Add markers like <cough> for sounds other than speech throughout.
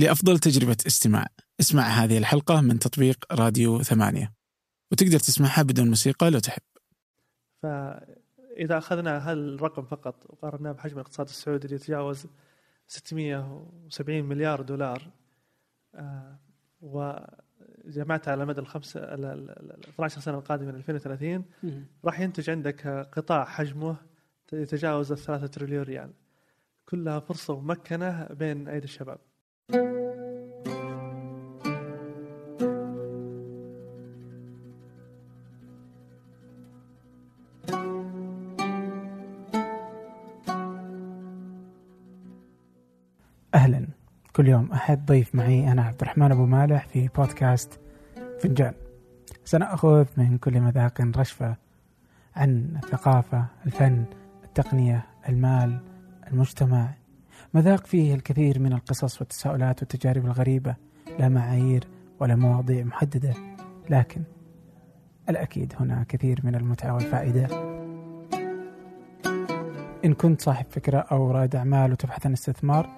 لأفضل تجربة استماع. اسمع هذه الحلقة من تطبيق راديو ثمانية. وتقدر تسمعها بدون موسيقى لو تحب. فإذا أخذنا هذا الرقم فقط وقارناه بحجم الاقتصاد السعودي اللي يتجاوز 670 مليار دولار آه، وجمعت على مدى الخمس ال- ال- ال- 12 سنة القادمة من 2030 راح ينتج عندك قطاع حجمه يتجاوز الثلاثة تريليون ريال. كلها فرصة ممكنة بين أيدي الشباب. أهلا. كل يوم أحد ضيف معي أنا عبد الرحمن أبو مالح في بودكاست فنجان. سنأخذ من كل مذاق رشفة عن الثقافة الفن التقنية المال المجتمع مذاق فيه الكثير من القصص والتساؤلات والتجارب الغريبة لا معايير ولا مواضيع محددة. لكن الأكيد هنا كثير من المتعة والفائدة. إن كنت صاحب فكرة أو رائد أعمال وتبحث عن استثمار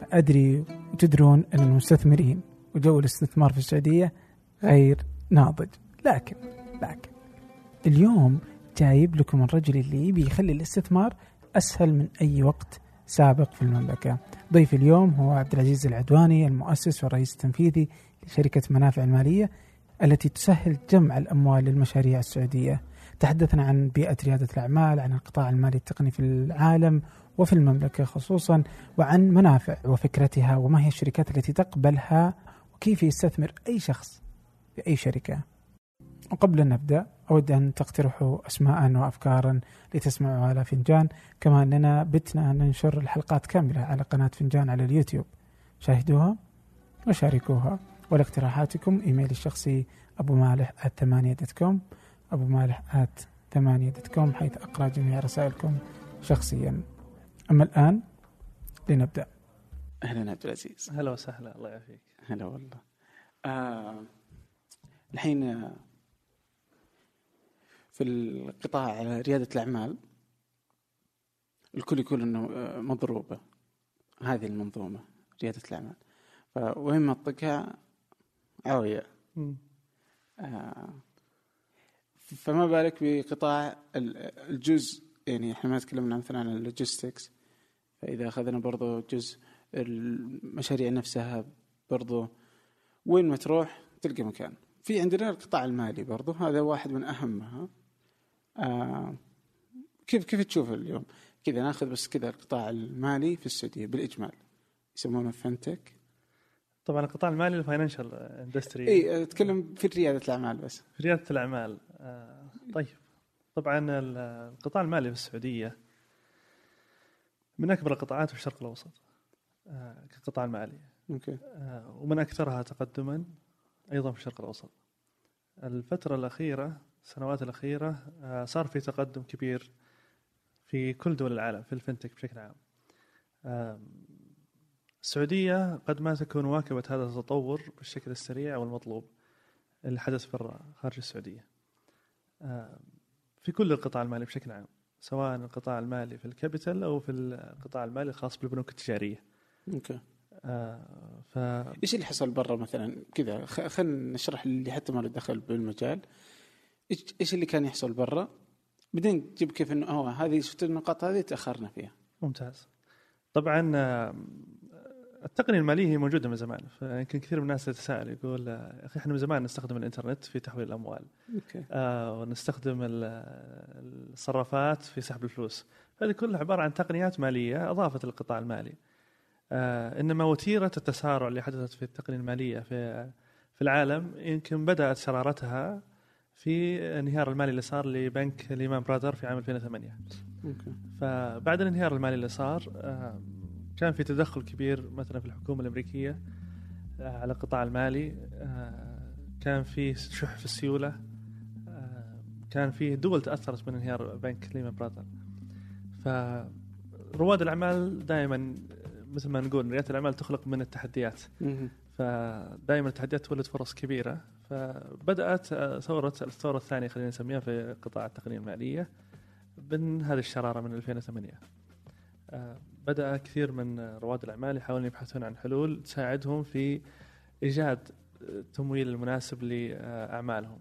فأدري وتدرون أن المستثمرين وجو الاستثمار في السعودية غير ناضج. لكن لكن اليوم جايب لكم الرجل اللي يبي يخلي الاستثمار أسهل من أي وقت سابق في المملكة. ضيف اليوم هو عبد العزيز العدواني المؤسس والرئيس التنفيذي لشركة منافع المالية التي تسهل جمع الأموال للمشاريع السعودية. تحدثنا عن بيئة ريادة الأعمال عن القطاع المالي التقني في العالم وفي المملكة خصوصا وعن منافع وفكرتها وما هي الشركات التي تقبلها وكيف يستثمر أي شخص في أي شركة. وقبل أن نبدأ أود أن تقترحوا أسماء وأفكارا لتسمعوا على فنجان. كما أننا بتنا ننشر الحلقات كاملة على قناة فنجان على اليوتيوب. شاهدوها وشاركوها. ولاقتراحاتكم إيميلي الشخصي أبو مالح ثمانية dot com أبو مالح ثمانية dot com حيث أقرأ جميع رسائلكم شخصيا. أما الآن لنبدأ. أهلا عبد العزيز. هلا وسهلا الله يعافيك. هلا والله. آه الحين آه، في القطاع ريادة الأعمال الكل يقول أنه آه، مضروبة. هذه المنظومة ريادة الأعمال. فوين ما تطقها عاوية مم. آه، فما بالك بقطاع ال- الجزء يعني إحنا ما تكلمنا مثلا عن ال logistics. فإذا أخذنا برضو جزء المشاريع نفسها برضو وين ما تروح تلقى مكان. في عندنا القطاع المالي برضو هذا واحد من أهمها. آه كيف كيف تشوف اليوم؟ كذا ناخذ بس كذا القطاع المالي في السعودية بالإجمال يسمونه fintech. طبعا القطاع المالي ال financial industry إي أتكلم في ريادة الأعمال بس. في ريادة الأعمال آه، طيب. طبعا ال- القطاع المالي في السعودية من أكبر القطاعات في الشرق الأوسط آه، كقطاع المالي أوكي. آه، ومن أكثرها تقدما أيضا في الشرق الأوسط. الفترة الأخيرة السنوات الأخيرة آه، صار في تقدم كبير في كل دول العالم في الفنتك بشكل عام. السعودية قد ما تكون واكبة هذا التطور بالشكل السريع والمطلوب اللي حدث برا خارج السعودية. في كل القطاع المالي بشكل عام سواء القطاع المالي في ال capital أو في القطاع المالي الخاص بالبنوك التجارية. okay. آه، ف إيش اللي حصل برا مثلا؟ كذا خلينا نشرح اللي حتى ما له دخل بالمجال. إيش إيش اللي كان يحصل برا؟ بعدين تجيب كيف انه آه هذه شفت النقاط هذه تأخرنا فيها. ممتاز. طبعا آه، التقنية المالية هي موجودة من زمان. فيمكن كثير من الناس يتساءل يقول آه، يا أخي إحنا من زمان نستخدم الإنترنت في تحويل الأموال. أوكي. آه، ونستخدم ال- الصرافات في سحب الفلوس. هذه كلها عبارة عن تقنيات مالية أضافت للقطاع المالي. آه، إنما وتيرة التسارع اللي حدثت في التقنية المالية في في العالم يمكن بدأت شرارتها في الانهيار المالي اللي صار لبنك ليمان برادر في عام 2008 أوكي. فبعد الانهيار المالي اللي صار آه، كان في تدخل كبير مثلا في الحكومة الأمريكية آه، على القطاع المالي آه، كان في شح في السيولة آه، كان في دول تأثرت من انهيار بنك ليمان برادر فرواد الأعمال دائما مثل ما نقول ريادة الأعمال تخلق من التحديات. فدائما التحديات تولد فرص كبيرة. فبدأت آه، ثورة الثورة الثانية خلينا نسميها في قطاع التقنية المالية من هذه الشرارة من 2008 آه، بدأ كثير من رواد الأعمال يحاولون يبحثون عن حلول تساعدهم في إيجاد التمويل المناسب لأعمالهم.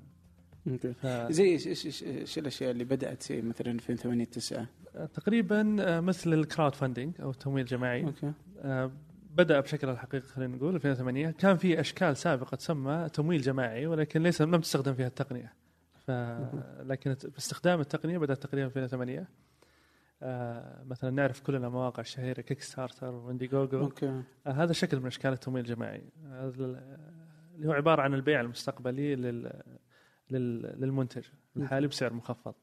ف... زي إيش إيش إيش الأشياء اللي بدأت مثلا 2008 9 تقريبا آه، مثل ال crowdfunding أو التمويل الجماعي. okay. آه، بدأ بشكل الحقيقي خلينا نقول 2008 كان في أشكال سابقة تسمى تمويل جماعي ولكن ليس لم تستخدم فيها التقنية. ف لكن باستخدام التقنية بدأت تقريبا في 2008 آه، مثلا نعرف كلنا مواقع شهيرة Kickstarter و Indiegogo okay. آه، هذا شكل من أشكال التمويل الجماعي. ال- اللي هو عبارة عن البيع المستقبلي لل لل- للمنتج الحالي بسعر مخفض.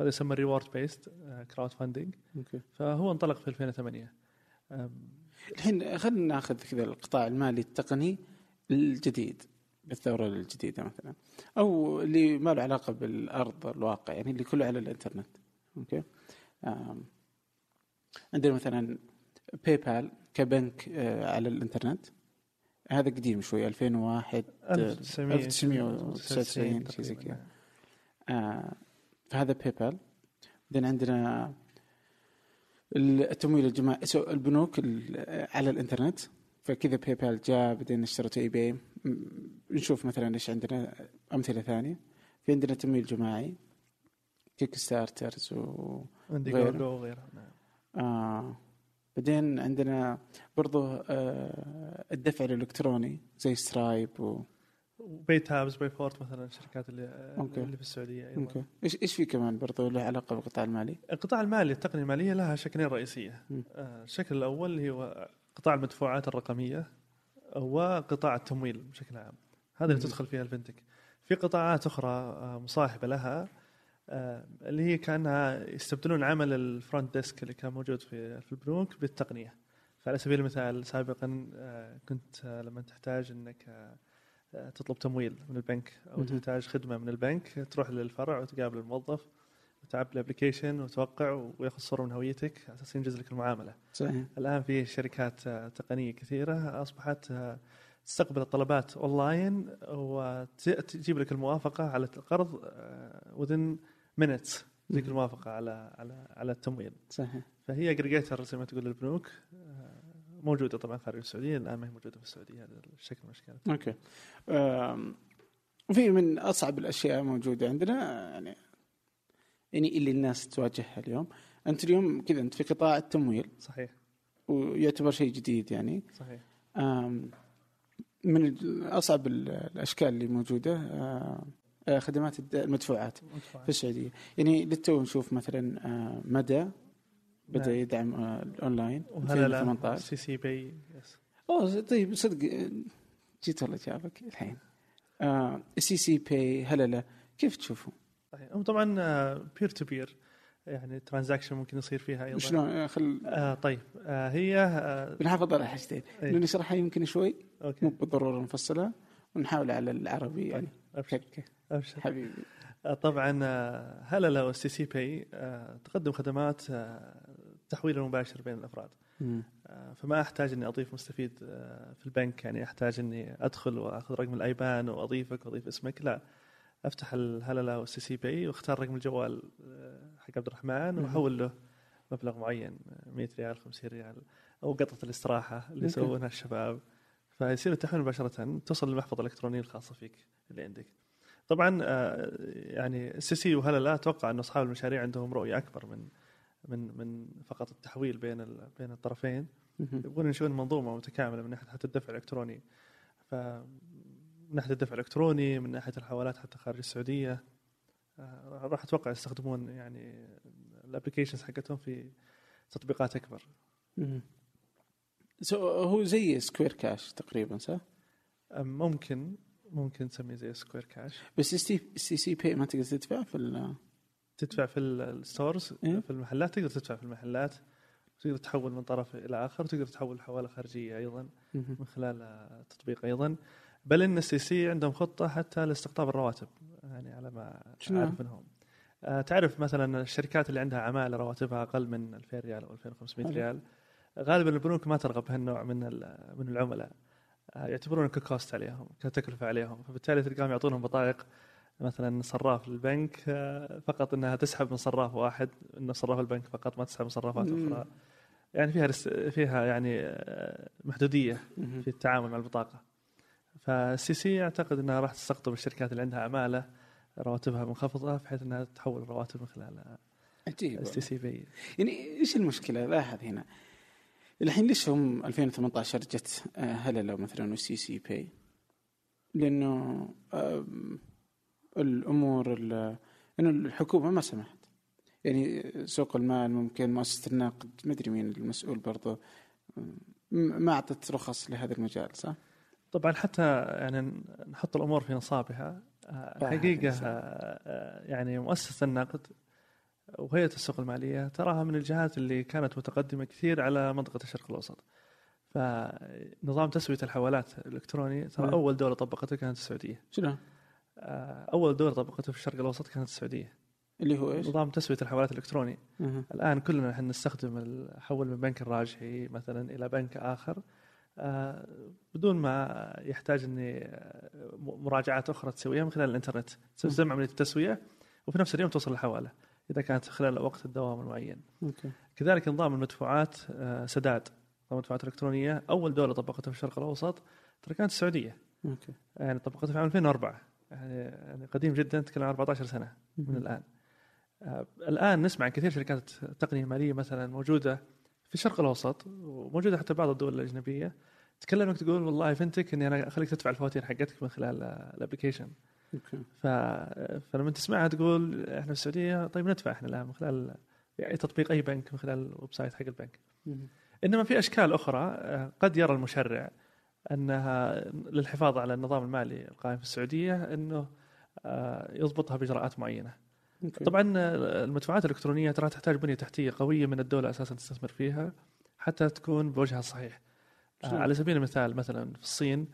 هذا يسمى reward-based crowdfunding فهو انطلق في 2008 آم، الحين خلينا ناخذ كذا القطاع المالي التقني الجديد بالثوره الجديدة مثلا أو اللي ما له علاقة بالأرض الواقع يعني اللي كله على الإنترنت. okay؟ عندنا مثلا PayPal كبنك آه، على الإنترنت. هذا قديم شوي 2001 1999 شيء زي كذا. آه، فهذا PayPal بعدين عندنا التمويل الجماعي البنوك ال- على الإنترنت فكذا PayPal جاء بعدين اشترته eBay نشوف مثلا إيش عندنا أمثلة ثانية. في عندنا تمويل جماعي Kickstarter و Indiegogo وغيرها نعم. آه. بعدين عندنا برضو آه الدفع الإلكتروني زي Stripe و و PayTabs Payfort مثلا الشركات اللي okay. اللي في السعودية أيضا okay إيش إيش في كمان برضو له علاقة بالقطاع المالي؟ القطاع المالي التقنية المالية لها شكلين رئيسية. آه، الشكل الأول اللي هو قطاع المدفوعات الرقمية وقطاع التمويل بشكل عام هذا اللي. تدخل فيها ال fintech في قطاعات أخرى آه، مصاحبة لها آه، اللي هي كأنها يستبدلون عمل ال front desk اللي كان موجود في في البنوك بالتقنية فعلى سبيل المثال سابقا كنت لما تحتاج إنك تطلب تمويل من البنك أو. تحتاج خدمة من البنك تروح للفرع وتقابل الموظف وتعبي ال application وتوقع وياخذ صوره من هويتك على أساس ينجز لك المعاملة. صحيح الآن في شركات آه، تقنية كثيرة أصبحت آه، تستقبل الطلبات اونلاين وتجيب لك الموافقة على القرض within minutes تجيك مهم. الموافقة على على على التمويل. صحيح فهي aggregator زي ما تقول البنوك آه، موجودة طبعا خارج السعودية الآن ما هي موجودة في السعودية هذا الشكل الأشكال. okay. وفي من أصعب الأشياء موجودة عندنا يعني يعني اللي الناس تواجهها اليوم. أنت اليوم كذا أنت في قطاع التمويل. صحيح. ويعتبر شيء جديد يعني. صحيح. من أصعب ال- الأشكال اللي موجودة خدمات المدفوعات في السعودية. يعني للتو نشوف مثلا مدى بدأ نعم. يدعم آه، الأونلاين وهلا لا. 2018 STC Pay yes. أوه طيب صدق آه، جيت والله جابك الحين؟ آه، STC Pay هللة. كيف تشوفوا؟ صحيح هم طبعا peer to peer يعني transaction ممكن يصير فيها أيضا. شلون؟ آه، خل آه طيب آه هي آه بنحافظ على حاجتين. إنه نشرحها يمكن شوي. مو okay بالضرورة نفصلها. ونحاول على العربي يعني. أبشر. كك أبشر. حبيبي. طبعا هللة وال STC Pay آه تقدم خدمات التحويل المباشر بين الأفراد مم. آه فما أحتاج إني أضيف مستفيد آه في البنك يعني أحتاج إني أدخل وأخذ رقم الأيبان وأضيفك واضيف اسمك لا أفتح الهللة وال STC Pay وأختار رقم الجوال آه، حق عبد الرحمن. وأحول له مبلغ معين آه، 100 ريال 50 ريال أو قطعة الاستراحة اللي. يسوونها الشباب فيصير التحويل مباشرة توصل للمحفظه الالكترونيه الخاصة فيك اللي عندك طبعا يعني ال STC وهللة أتوقع انه أصحاب المشاريع عندهم رؤية أكبر من من من فقط التحويل بين ال- بين الطرفين. يبغون ينشئون منظومه متكامله من ناحية حتى الدفع الإلكتروني ف من ناحية الدفع الإلكتروني من ناحية الحوالات حتى خارج السعودية آه، راح أتوقع يستخدمون يعني ال applications حقتهم في تطبيقات أكبر. so هو زي Square Cash تقريبا صح؟ أم ممكن ممكن تسميه زي Square Cash بس ال STC Pay ما تقدر تدفع في ال- تدفع في ال- ال stores إيه. في المحلات تقدر تدفع في المحلات تقدر تحول من طرف إلى آخر تقدر تحول حواله خارجية أيضا. من خلال التطبيق أيضا بل إن ال STC عندهم خطة حتى لاستقطاب الرواتب يعني على ما؟ أعرف منهم آه، تعرف مثلا الشركات اللي عندها عمالة رواتبها أقل من 2000 ريال أو 2500 حلو. ريال غالبا البنوك ما ترغب بهالنوع من من العملاء آه، يعتبرونه ك cost عليهم كتكلفة عليهم فبالتالي تلقاهم يعطونهم بطائق مثلا صراف للبنك آه، فقط إنها تسحب من صراف واحد انه صراف البنك فقط ما تسحب من صرافات. أخرى. يعني فيها فيها يعني آه، محدودية. في التعامل مع البطاقة. فال STC أعتقد إنها راح تستقطب الشركات اللي عندها عماله رواتبها منخفضة بحيث إنها تحول الرواتب من خلال عجيب STC Pay. يعني إيش المشكلة؟ لاحظ هنا. الحين ليش هم 2018 جت آه، هللة مثلا وال STC Pay لأنه الأمور ال- إنه الحكومة ما سمحت يعني سوق المال ممكن مؤسسة النقد ما أدري مين المسؤول برضه ما أعطت رخص لهذا المجال صح؟ طبعا حتى يعني نحط الأمور في نصابها بعد حقيقة إنسان. آه، آه، يعني مؤسسة النقد وهيئة السوق المالية تراها من الجهات اللي كانت متقدمة كثير على منطقة الشرق الأوسط. فنظام تسوية الحوالات الإلكتروني ترى نعم. أول دولة طبقته كانت السعودية. شنو؟ آه، أول دولة طبقته في الشرق الأوسط كانت السعودية. اللي هو إيش؟ نظام تسوية الحوالات الإلكتروني. أها. الآن كلنا إحنا نستخدم الحول من بنك الراجحي مثلا إلى بنك آخر. آه، بدون ما يحتاج إني آه، مراجعات أخرى تسويها من خلال الإنترنت. تسوي عمليه التسوية وفي نفس اليوم توصل الحواله إذا كانت خلال وقت الدوام المعين. okay. كذلك نظام المدفوعات سداد. نظام المدفوعات الإلكترونية أول دولة طبقتها في الشرق الأوسط ترى كانت السعودية. okay. يعني طبقتها في عام 2004 يعني يعني قديم جدا تكلم عن 14 سنة من الآن. آه، الآن نسمع عن كثير شركات تقنية مالية مثلا موجودة في الشرق الأوسط وموجودة حتى بعض الدول الأجنبية. تكلمك تقول والله fintech إني أنا أخليك تدفع الفواتير حقتك من خلال ال application ف... فلما تسمعها تقول إحنا في السعودية طيب ندفع إحنا الآن من خلال يعني تطبيق أي بنك من خلال ال website حق البنك. إنما في أشكال أخرى آه، قد يرى المشرع أنها للحفاظ على النظام المالي القائم في السعودية إنه آه، يضبطها بإجراءات معينة. okay طبعا آه، المدفوعات الإلكترونية ترى تحتاج بنية تحتية قوية من الدولة أساسا تستثمر فيها حتى تكون بوجهها الصحيح. آه، شنو؟ على سبيل المثال مثلا في الصين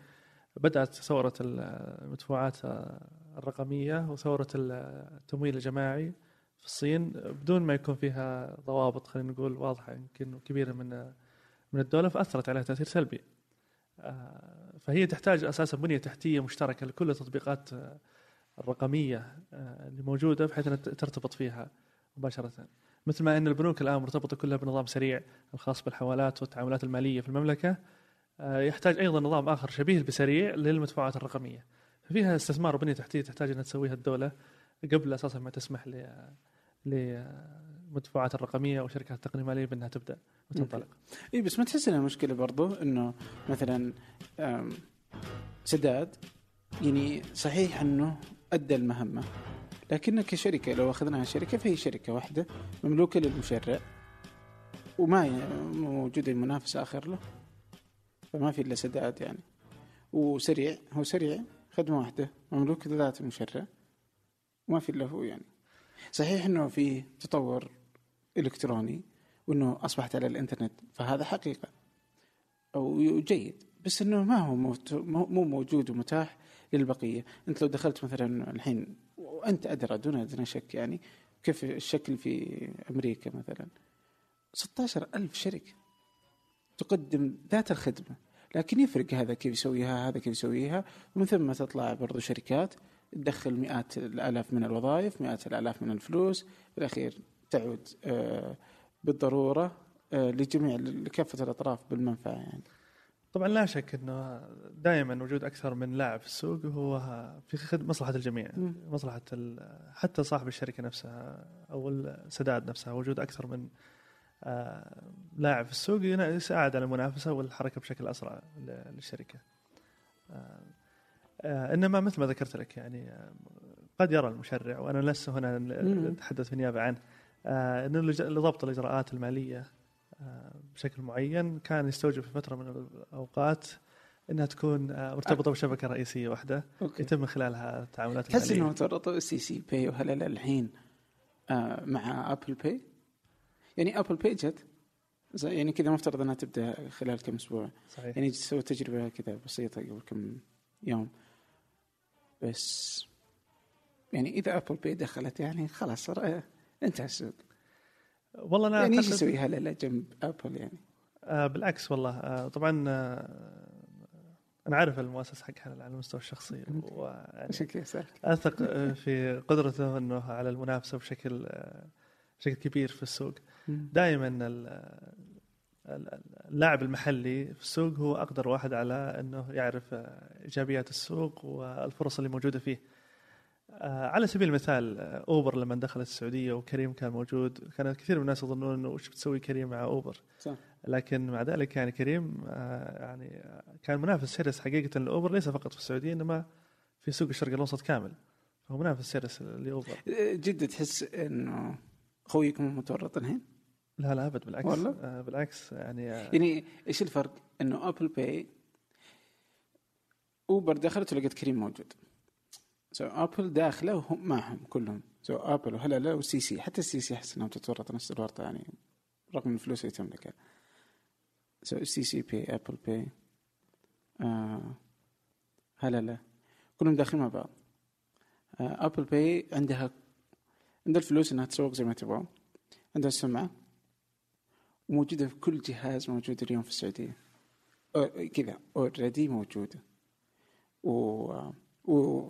بدأت ثورة المدفوعات آه، الرقمية وثورة التمويل الجماعي في الصين بدون ما يكون فيها ضوابط خلينا نقول واضحة يمكن كبيرة من من الدولة فأثرت عليها تأثير سلبي. آه، فهي تحتاج أساسا بنية تحتية مشتركة لكل التطبيقات آه، الرقمية آه، اللي موجودة بحيث أنها ترتبط فيها مباشرة. مثل ما أن البنوك الآن مرتبطة كلها بنظام سريع الخاص بالحوالات والتعاملات المالية في المملكة يحتاج أيضا نظام آخر شبيه بسريع للمدفوعات الرقمية. ففيها استثمار وبنية تحتية تحتاج أنها تسويها الدولة قبل أساسا ما تسمح ل للمدفوعات الرقمية أو شركات التقنيه الماليه بأنها تبدأ وتنطلق. اي بس ما تحس إنها مشكلة برضو إنه مثلا سداد يعني صحيح إنه أدى المهمة لكن كشركة لو أخذناها شركة فهي شركة واحدة مملوكة للمشرع وما ي- موجودة منافس آخر له فما في إلا سداد يعني. وسريع هو سريع خدمة واحدة مملوك لذات المشرع وما في إلا هو يعني. صحيح إنه في تطور إلكتروني وإنه أصبحت على الإنترنت فهذا حقيقة. أو جيد بس إنه ما هو مو مو موجود ومتاح للبقية. أنت لو دخلت مثلا الحين وأنت أدرى دون أدنى شك يعني كيف الشكل في أمريكا مثلا؟ 16 ألف شركة تقدم ذات الخدمة. لكن يفرق هذا كيف يسويها هذا كيف يسويها. ومن ثم تطلع برضو شركات تدخل مئات الآلاف من الوظائف مئات الآلاف من الفلوس. في الأخير تعود آه، بالضرورة آه، لجميع لكافة الأطراف بالمنفعة يعني طبعا لا شك إنه دائما وجود أكثر من لاعب في السوق هو في خد- مصلحة الجميع مم. مصلحة حتى صاحب الشركة نفسها أو السداد نفسها وجود أكثر من آه، لاعب في السوق يساعد على المنافسة والحركة بشكل أسرع للشركة. آه، إنما مثل ما ذكرت لك يعني قد يرى المشرع وأنا لست هنا. أتحدث بالنيابة عنه إنه لج- لضبط الإجراءات المالية آه، بشكل معين كان يستوجب في فترة من الأوقات إنها تكون آه، مرتبطة بشبكة رئيسية واحدة okay. يتم من خلالها التعاملات تحس إنه تورطوا ال STC Pay وهللة الحين آه، مع Apple Pay يعني Apple Pay جت؟ يعني كذا مفترض إنها تبدأ خلال كم أسبوع. صحيح. يعني سويت تجربة كذا بسيطة قبل كم يوم. بس يعني إذا Apple Pay دخلت يعني خلاص انتهى السوق والله أنا يعني إيش يسوي هللة جنب Apple يعني؟ آه بالعكس والله. آه طبعا آه أنا عارف المؤسس حقها على المستوى الشخصي ويعني عشان كذا أثق آه، في قدرته إنه على المنافسة بشكل آه، بشكل كبير في السوق. دائما ال- اللاعب المحلي في السوق هو أقدر واحد على إنه يعرف آه، إيجابيات السوق والفرص اللي موجودة فيه. آه، على سبيل المثال آه، أوبر لما دخلت السعودية وكريم كان موجود كان كثير من الناس يظنون إنه وش بتسوي كريم مع أوبر. صح. لكن مع ذلك يعني كريم آه، يعني كان منافس شرس حقيقة لأوبر ليس فقط في السعودية إنما في سوق الشرق الأوسط كامل. فهو منافس شرس لأوبر. جد تحس إنه خويك مو متورط الحين؟ لا لا أبد بالعكس. والله؟ بالعكس يعني يعني إيش الفرق؟ إنه Apple Pay أوبر دخلت ولقيت كريم موجود. so Apple داخله وهم معهم كلهم. so Apple وهللة و STC. حتى ال STC أحس إنهم تتورط نفس الورطة يعني رغم الفلوس اللي تملكها so STC Pay Apple Pay آه هللة. كلهم داخلين مع بعض. آه Apple Pay عندها عندها الفلوس إنها تسوق زي ما تبغى. عندها السمعة. وموجوده في كل جهاز موجود اليوم في السعودية. أو- كذا already موجوده و...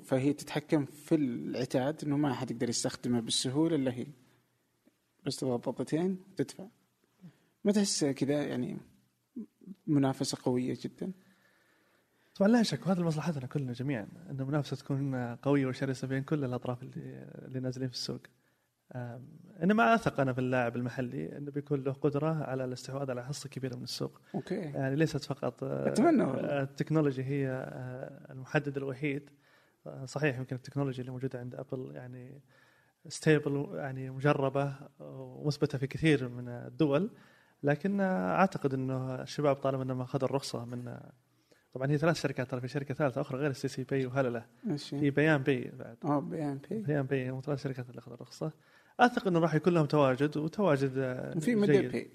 فهي تتحكم في العتاد إنه ما حد يقدر يستخدمه بالسهولة إلا هي. بس تضغط ضغطتين تدفع. ما تحس كذا يعني منافسة قوية جدا؟ طبعا لا شك وهذا لمصلحتنا كلنا جميعا ان المنافسه تكون قوية وشرسة بين كل الأطراف اللي, اللي نازلين في السوق. أم، انما أثق أنا في اللاعب المحلي إنه بيكون له قدرة على الاستحواذ على حصة كبيرة من السوق، okay. يعني ليست فقط آه، أتمنى والله. التكنولوجي هي آه، المحدد الوحيد. آه، صحيح يمكن التكنولوجيا اللي موجودة عند Apple يعني stable يعني مجربة ومثبتة في كثير من الدول. لكن آه، أعتقد إنه الشباب طالما انهم اخذوا الرخصة من آه، طبعا هي ثلاث شركات ترى في شركة ثالثة أخرى غير ال STC Pay وهللة في Bayan Pay بعد. آه Bayan Pay. Bayan Pay هم ثلاث شركات اللي أخذوا الرخصة. أثق إنه راح يكون لهم تواجد وتواجد آه، وفي مدى جيد. بي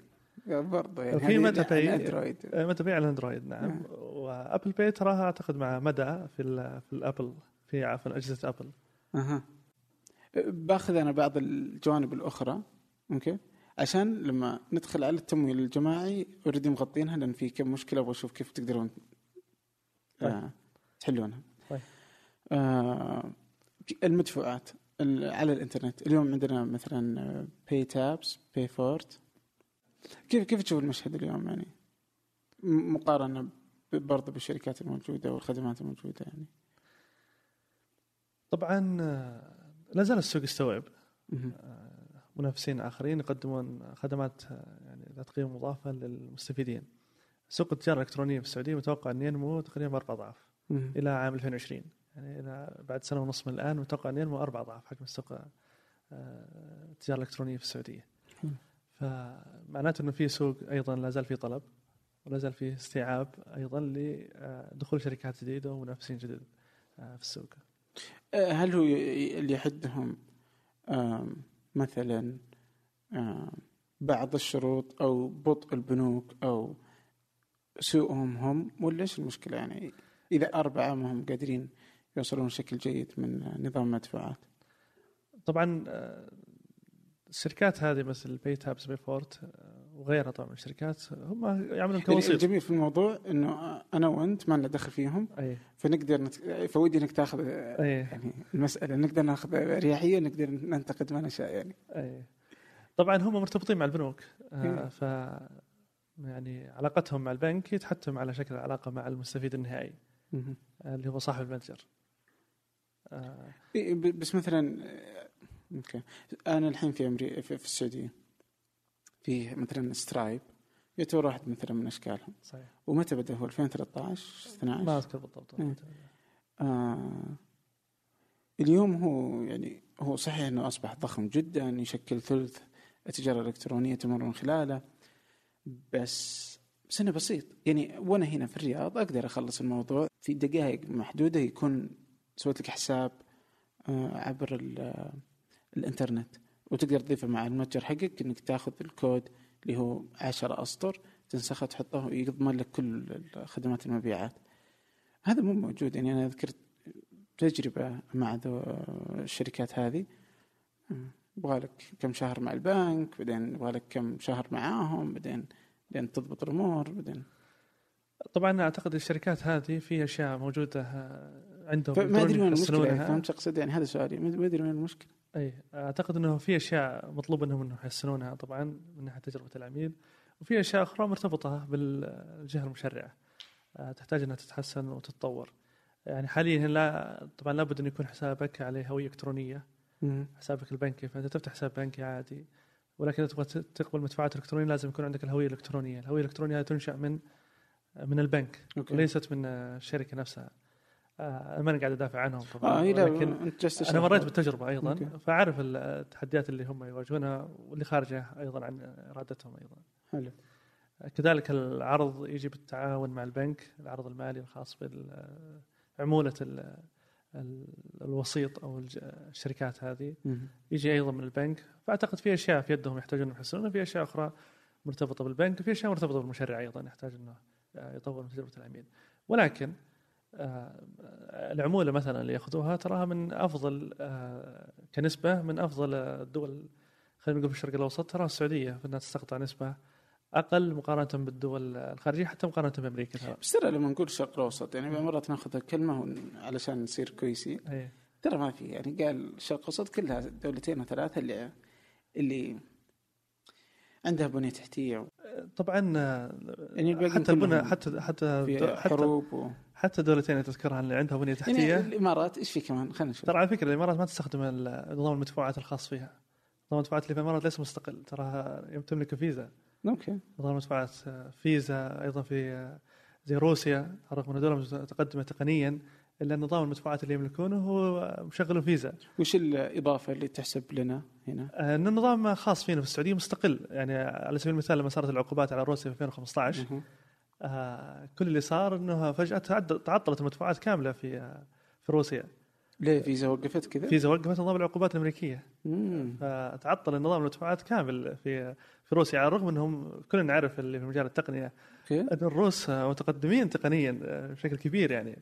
برضه يعني مدى على Pay. Android آه، مدى Pay ال Android نعم نعم. و Apple Pay تراها أعتقد مع مدى في في ال Apple في عفوا أجهزة أبل أها باخذ أنا بعض الجوانب الأخرى okay عشان لما ندخل على التمويل الجماعي already مغطينها لأن في كم مشكلة أبغى أشوف كيف تقدرون آه تحلونها طيب. آه المدفوعات ال- على الإنترنت اليوم عندنا مثلا PayTabs Payfort كيف كيف تشوف المشهد اليوم يعني مقارنة برضه بالشركات الموجودة والخدمات الموجودة يعني طبعا آه، لا زال السوق يستوعب. آه، منافسين آخرين يقدمون خدمات آه، يعني ذات قيمه مضافه للمستفيدين. سوق التجارة الإلكترونية في السعودية متوقع أن ينمو تقريبا بأربع أضعاف. إلى عام 2020 يعني إلى بعد سنة ونص من الآن متوقع ان ينمو أربع اضعاف حجم السوق آه، التجارة الإلكترونية في السعودية. فمعناته إنه في سوق أيضا لا زال في طلب ولا زال في استيعاب أيضا لدخول شركات جديدة ومنافسين جدد آه، في السوق. آه، هل هو اللي يحدهم مثلا بعض الشروط أو بطء البنوك أو سوءهم هم ولا إيش المشكلة يعني إذا أربعة ما هم قادرين يوصلون بشكل جيد من نظام المدفوعات. طبعا آه، الشركات هذه مثل PayTabs Payfort وغيرها طبعا من الشركات هم يعملون يعني كوسيط. الجميل في الموضوع إنه أنا وأنت ما لنا دخل فيهم أي. فنقدر نت... فودي إنك تاخذ أي. يعني المسألة نقدر ناخذ اريحيه نقدر ننتقد ما نشاء يعني. أي. طبعا هم مرتبطين مع البنوك إيه. آه، ف يعني علاقتهم مع البنك يتحتم على شكل علاقه مع المستفيد النهائي. آه، اللي هو صاحب المتجر. آه، إيه، بس مثلا آه، okay. أنا الحين في أمريكا في, السعودية. في مثلا Stripe. يعتبر واحد مثلا من أشكالهم. صحيح. ومتى بدأ هو؟ 2013 ما 12 أذكر بالضبط. إيه. آه. اليوم هو يعني هو صحيح إنه أصبح ضخم جدا يشكل ثلث التجارة الإلكترونية تمر من خلاله. بس بس انه بسيط. يعني وأنا هنا في الرياض أقدر أخلص الموضوع في دقائق محدودة يكون سويت لك حساب آه عبر آه، الإنترنت وتقدر تضيفه مع المتجر حقك إنك تاخذ الكود اللي هو 10 أسطر تنسخه تحطه ويضمن لك كل خدمات المبيعات. هذا مو موجود يعني أنا ذكرت تجربة مع ذو الشركات هذه. يبغى لك كم شهر مع البنك بعدين يبغى لك كم شهر معاهم بعدين بعدين تضبط الأمور بعدين. طبعا أعتقد الشركات هذه في أشياء موجودة آه، عندهم فما أدري وين المشكلة يعني. فهمت اقصد يعني هذا سؤالي. ما ادري وين المشكلة. أي أعتقد إنه في أشياء مطلوب إنهم انه يحسنونها طبعا من ناحية تجربة العميل وفي أشياء أخرى مرتبطة بالجهة المشرعة. آه، تحتاج إنها تتحسن وتتطور. يعني حاليا لا طبعا لابد إن يكون حسابك عليه هوية إلكترونية. حسابك البنكي فأنت تفتح حساب بنكي عادي. ولكن إذا تبغى تقبل مدفوعات إلكترونية لازم يكون عندك الهوية الإلكترونية، الهوية الإلكترونية تنشأ من من البنك okay. وليست من الشركة نفسها. آه، ماني قاعد أدافع عنهم طبعا أنت جالس أنا. مريت بالتجربة أيضا okay. فأعرف التحديات اللي هم يواجهونها واللي خارجة أيضا عن إرادتهم أيضا. حلو كذلك العرض يجي بالتعاون مع البنك العرض المالي الخاص ال- الوسيط الج- الشركات هذه. يجي أيضا من البنك فأعتقد في أشياء في يدهم يحتاجون يحسنونها في أشياء أخرى مرتبطة بالبنك وفي أشياء مرتبطة بالمشرع أيضا يحتاج أنه آه، يطور من تجربة العميل ولكن آه، العمولة مثلا اللي يأخذوها تراها من أفضل آه، كنسبة من أفضل الدول خلينا نقول في الشرق الأوسط ترى السعودية في أنها تستقطع نسبة أقل مقارنة بالدول الخارجية حتى مقارنة بأمريكا ترى بس ترى لما نقول الشرق الأوسط يعني مرات ناخذ الكلمة ون- علشان نصير كويسين أي. ترى ما في يعني قال الشرق الأوسط كلها دولتين أو ثلاثة اللي اللي عندها بنية تحتية. طبعا يعني الباقي حتى البنى حتى حتى في حروب و... حتى الدولتين اللي تذكرها اللي عندها بنية يعني تحتية. الإمارات إيش في كمان؟ خلينا نشوف. ترى على فكرة الإمارات ما تستخدم نظام المدفوعات الخاص فيها. نظام المدفوعات اللي في الإمارات ليس مستقل. تراها تملك فيزا. أوكي. نظام المدفوعات آه، فيزا أيضا في آه، زي روسيا رغم انها دوله متقدمة تقنيا. إلا نظام المدفوعات اللي يملكونه هو مشغل فيزا وش الإضافة اللي تحسب لنا هنا؟ آه، إن النظام خاص فينا في السعودية مستقل يعني على سبيل المثال لما صارت العقوبات على روسيا في 2015 مهم. آه، كل اللي صار إنه فجأة تعطلت المدفوعات كاملة في آه، في روسيا ليه فيزا وقفت كذا؟ فيزا وقفت نظام العقوبات الأمريكية مم. فتعطل النظام المدفوعات كامل في في روسيا على الرغم إنهم كلنا نعرف اللي في مجال التقنية okay إن الروس متقدمين تقنيا بشكل كبير يعني آه،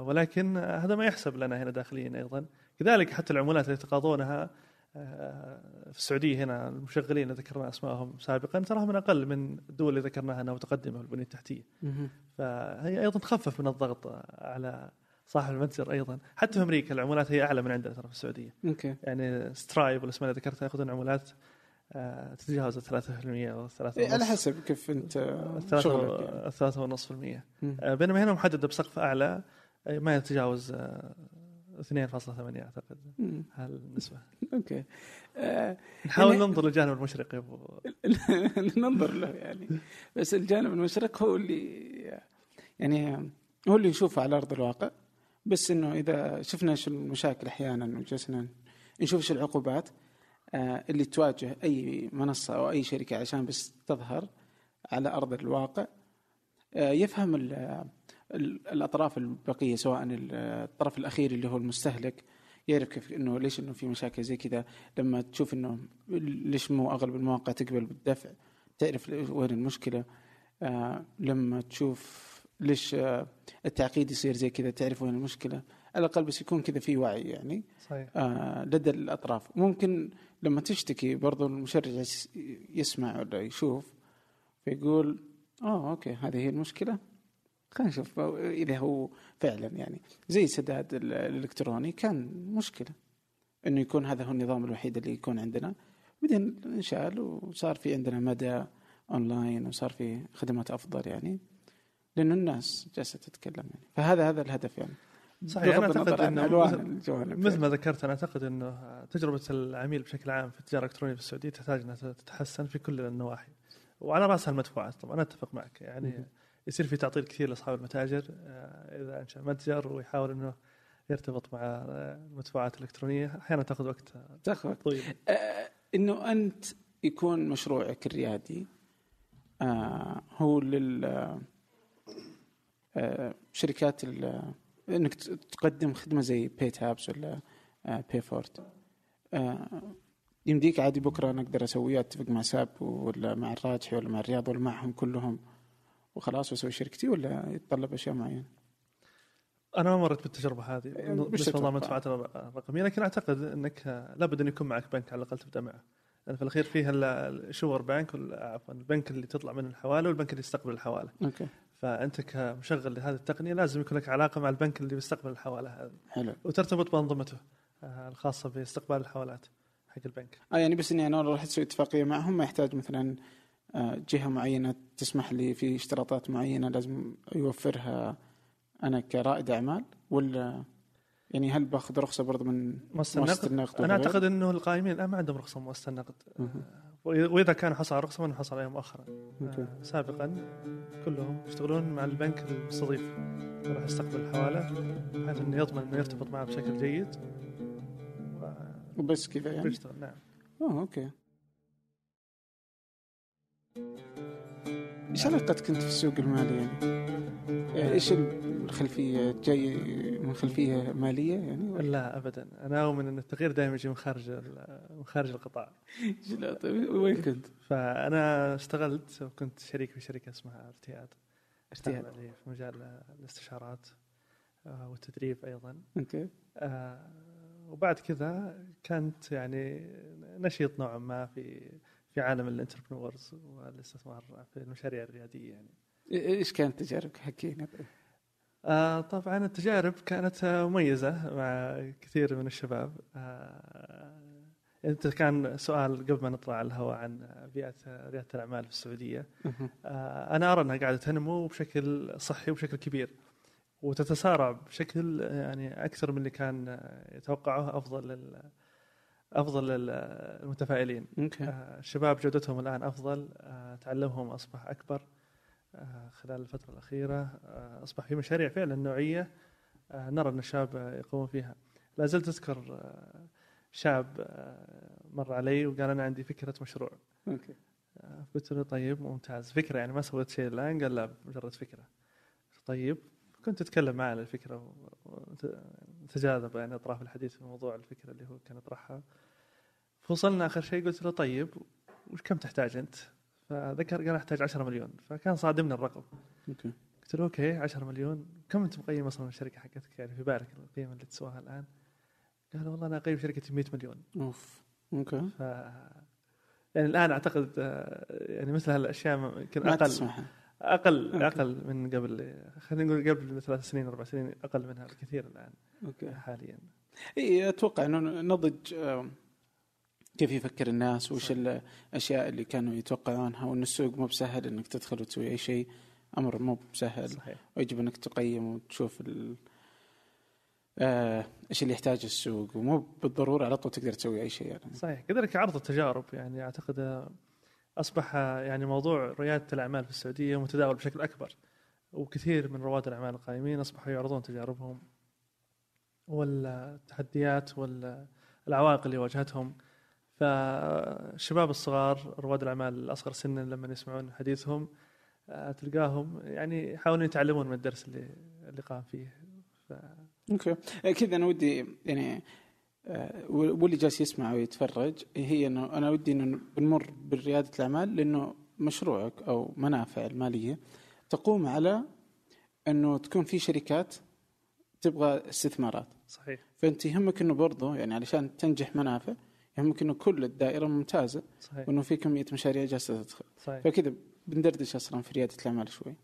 ولكن هذا ما يحسب لنا هنا داخليا أيضا. كذلك حتى العمولات اللي يتقاضونها آه، في السعودية هنا المشغلين اللي ذكرنا اسمائهم سابقا تراها من أقل من الدول اللي ذكرناها أنها متقدمة في البنيه التحتيه. فهي أيضا تخفف من الضغط على صاحب المتجر أيضا. حتى في أمريكا العمولات هي أعلى من عندنا ترى في السعودية. okay. يعني Stripe والاسماء اللي ذكرتها يأخذون عمولات آه، تتجاوز 3% أو 3 إيه، على حسب كيف أنت شغلك يعني. 3 ونص في المية مم. آه، بينما هنا محددة بسقف أعلى آه، ما يتجاوز آه، 2.8 أعتقد. مم. هالنسبة. أوكي. آه، نحاول يعني- ننظر للجانب المشرق يا أبو. <laughs> ننظر له يعني. بس الجانب المشرق هو اللي يعني هو اللي يشوفه على أرض الواقع. بس إنه إذا شفنا إيش المشاكل أحيانا وجلسنا نشوف إيش العقوبات آه، اللي تواجه أي منصة أو أي شركة عشان بس تظهر على أرض الواقع آه، يفهم ال- ال- الأطراف البقية سواء ال- الطرف الأخير اللي هو المستهلك يعرف كيف إنه ليش إنه في مشاكل زي كذا. لما تشوف إنه ليش مو أغلب المواقع تقبل بالدفع تعرف وين المشكلة. آه لما تشوف ليش آه التعقيد يصير زي كذا تعرف وين المشكلة. على الأقل بس يكون كذا في وعي يعني. صحيح. آه لدى الأطراف. ممكن لما تشتكي برضو المشرع يس- يسمع ولا يشوف فيقول آه okay هذه هي المشكلة خلينا نشوف. إذا هو فعلا يعني زي السداد ال- الإلكتروني كان مشكلة إنه يكون هذا هو النظام الوحيد اللي يكون عندنا. بعدين انشال وصار في عندنا مدى أونلاين وصار في خدمات أفضل يعني لأنه الناس جالسة تتكلم يعني. فهذا هذا الهدف يعني. صحيح عن أنه ألوان مثل- ما ذكرت أنا أعتقد أنه تجربة العميل بشكل عام في التجارة الإلكترونية في السعودية تحتاج أنها تتحسن في كل النواحي. وعلى رأسها المدفوعات طبعا أنا أتفق معك. يعني. يصير في تعطيل كثير لأصحاب المتاجر آه، إذا انشا متجر ويحاول إنه يرتبط مع آه، المدفوعات الإلكترونية. أحيانا تأخذ وقت تأخذ وقت. طويل. آه إنه أنت يكون مشروعك الريادي آه هو لل آه شركات ال- إنك تقدم خدمة زي PayTabs ولا آه Payfort آه يمديك عادي بكرة أنا أقدر اسويها أتفق مع ساب ولا مع الراجحي ولا مع الرياض ولا معهم كلهم. وخلاص واسوي شركتي ولا يتطلب أشياء معينة؟ أنا ما مرت بالتجربة هذه. يعني وش بالنسبة لنظام؟ المدفوعات الرقميه لكن أعتقد إنك آه، لابد أن يكون معك بنك على الأقل تبدأ معه. لأن في الأخير فيها ال- source bank عفوا البنك اللي تطلع منه الحواله والبنك اللي يستقبل الحواله أوكي. فأنت كمشغل لهذه التقنية لازم يكون لك علاقة مع البنك اللي بيستقبل الحوالة هذه. حلو. وترتبط بأنظمته آه، الخاصة باستقبال الحوالات حق البنك. آه يعني بس إني أنا راح أسوي اتفاقية معهم ما يحتاج مثلا آه، جهة معينة تسمح لي في اشتراطات معينة لازم يوفرها أنا كرائد أعمال؟ ولا يعني هل باخذ رخصة برضه من مؤسسه النقد أنا؟ أعتقد إنه القائمين الآن ما عندهم رخصة مؤسسه النقد واذا كان حصل على رخصة من حصل عليها مؤخرا. آه، سابقا كلهم يشتغلون مع البنك المستضيف. راح يستقبل الحواله بحيث إنه يضمن إنه يرتبط معه بشكل جيد. وبس كذا يعني؟ ويشتغل نعم. اوه أوكي. إيش علاقتك أنت في السوق المالي يعني؟ يعني إيش الخلفيه جاي من خلفية مالية يعني؟ لا ابدا أنا أؤمن إن التغيير دائما يجي من خارج من خارج القطاع <laughs> لا طيب وين كنت؟ فأنا اشتغلت وكنت شريك في شركة اسمها ارتياد ارتياد. في مجال الاستشارات آه، والتدريب أيضا okay آه، وبعد كذا كانت يعني نشيط نوعا ما في في عالم entrepreneurs والاستثمار في المشاريع الريادية يعني. إيش كانت تجاربك؟ حكينا آه، طبعا التجارب كانت آه، مميزة مع كثير من الشباب. آه، أنت كان سؤال قبل ما نطلع على الهواء عن بيئة ريادة الأعمال في. آه، أنا أرى أنها قاعدة تنمو بشكل صحي وبشكل كبير وتتسارع بشكل يعني أكثر من اللي كان يتوقعه أفضل لل أفضل آه، الشباب جودتهم الآن أفضل تعلمهم أصبح أكبر خلال الفترة الأخيرة آه، أصبح في مشاريع فعلا نوعية آه، نرى أن الشباب آه، يقومون فيها. لا زلت أذكر آه، شاب آه، مر علي وقال أنا عندي فكرة مشروع. okay. آه، قلت له طيب ممتاز. فكرة يعني ما سويت شيء الآن قال لا مجرد فكرة. طيب كنت أتكلم معه عن الفكرة وتجاذب يعني أطراف الحديث في موضوع الفكرة اللي هو كان يطرحها. فوصلنا آخر شيء قلت له طيب وش كم تحتاج أنت؟ فذكر قال أحتاج 10 مليون. فكان صادمنا الرقم. okay. قلت له okay 10 مليون. كم أنت مقيم أصلا الشركة حقتك؟ يعني في بالك القيمه اللي تسواها الآن؟ قال والله أنا أقيم شركتي 100 مليون. أوف. okay. ف يعني الآن أعتقد آه، يعني مثل هالأشياء يمكن أقل. أقل okay. أقل من قبل خلينا نقول قبل ثلاث سنين أربع سنين أقل منها بكثير الآن أوكي. حاليا. إي أتوقع إنه نضج كيف يفكر الناس؟ وش. الأشياء اللي كانوا يتوقعونها؟ وإن السوق مو بسهل إنك تدخل وتسوي أي شيء. أمر مو بسهل. صحيح. ويجب إنك تقيم وتشوف ال... آه، إيش اللي يحتاجه السوق. ومو بالضرورة على طول تقدر تسوي أي شيء يعني. صحيح. كذلك عرض التجارب يعني أعتقد آه، أصبح آه، يعني موضوع ريادة الأعمال في السعودية متداول بشكل أكبر. وكثير من رواد الأعمال القائمين أصبحوا يعرضون تجاربهم والتحديات والعوائق اللي واجهتهم فالشباب الصغار رواد الأعمال الأصغر سنا لما يسمعون حديثهم آه، تلقاهم يعني يحاولون يتعلمون من الدرس اللي اللي قام فيه. ف... أوكي. آه، كذا أنا ودي يعني آه، واللي جالس يسمع ويتفرج هي إنه أنا ودي إنه بنمر بريادة الأعمال لأنه مشروعك أو منافع المالية تقوم على إنه تكون في شركات تبغى استثمارات. صحيح. فأنت يهمك إنه برضه يعني علشان تنجح منافع يهمك إنه كل الدائرة ممتازة صحيح. وإنه في كمية مشاريع جالسة تدخل. صحيح. فكذا بندردش أصلا في ريادة الأعمال شوي.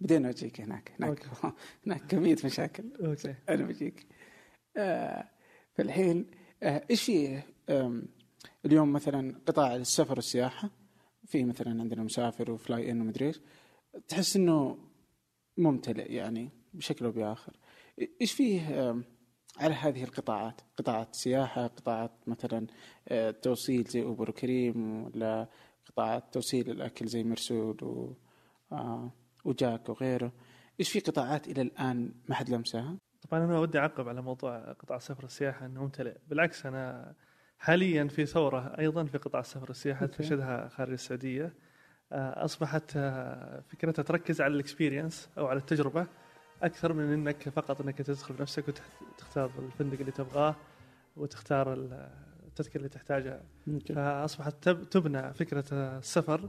بدينا أجيك هناك. هناك <laughs> هناك كمية مشاكل. أوكي. <laughs> أنا بجيك. آه فالحين آه إيش في اليوم مثلا قطاع السفر والسياحة؟ في مثلا عندنا مسافر وفلاي إن ومدري إيش. تحس إنه ممتلئ يعني بشكل أو بآخر. إيش فيه على هذه القطاعات قطاعات سياحة قطاعات مثلا آه، توصيل زي أوبر وكريم ولا قطاعات توصيل الأكل زي مرسول و آه، وجاك وغيره. إيش في قطاعات إلى الآن ما حد لمسها؟ طبعا أنا ودي أعقب على موضوع قطاع السفر والسياحه إنه ممتلئ. بالعكس أنا حاليا في ثورة أيضا في قطاع السفر والسياحه okay. تشهدها خارج السعودية. آه، أصبحت آه، فكرتها تركز على ال experience أو على التجربة. أكثر من إنك فقط إنك تدخل بنفسك وتختار الفندق اللي تبغاه وتختار ال- التذكرة اللي تحتاجها. فأصبحت تب- تبنى فكرة السفر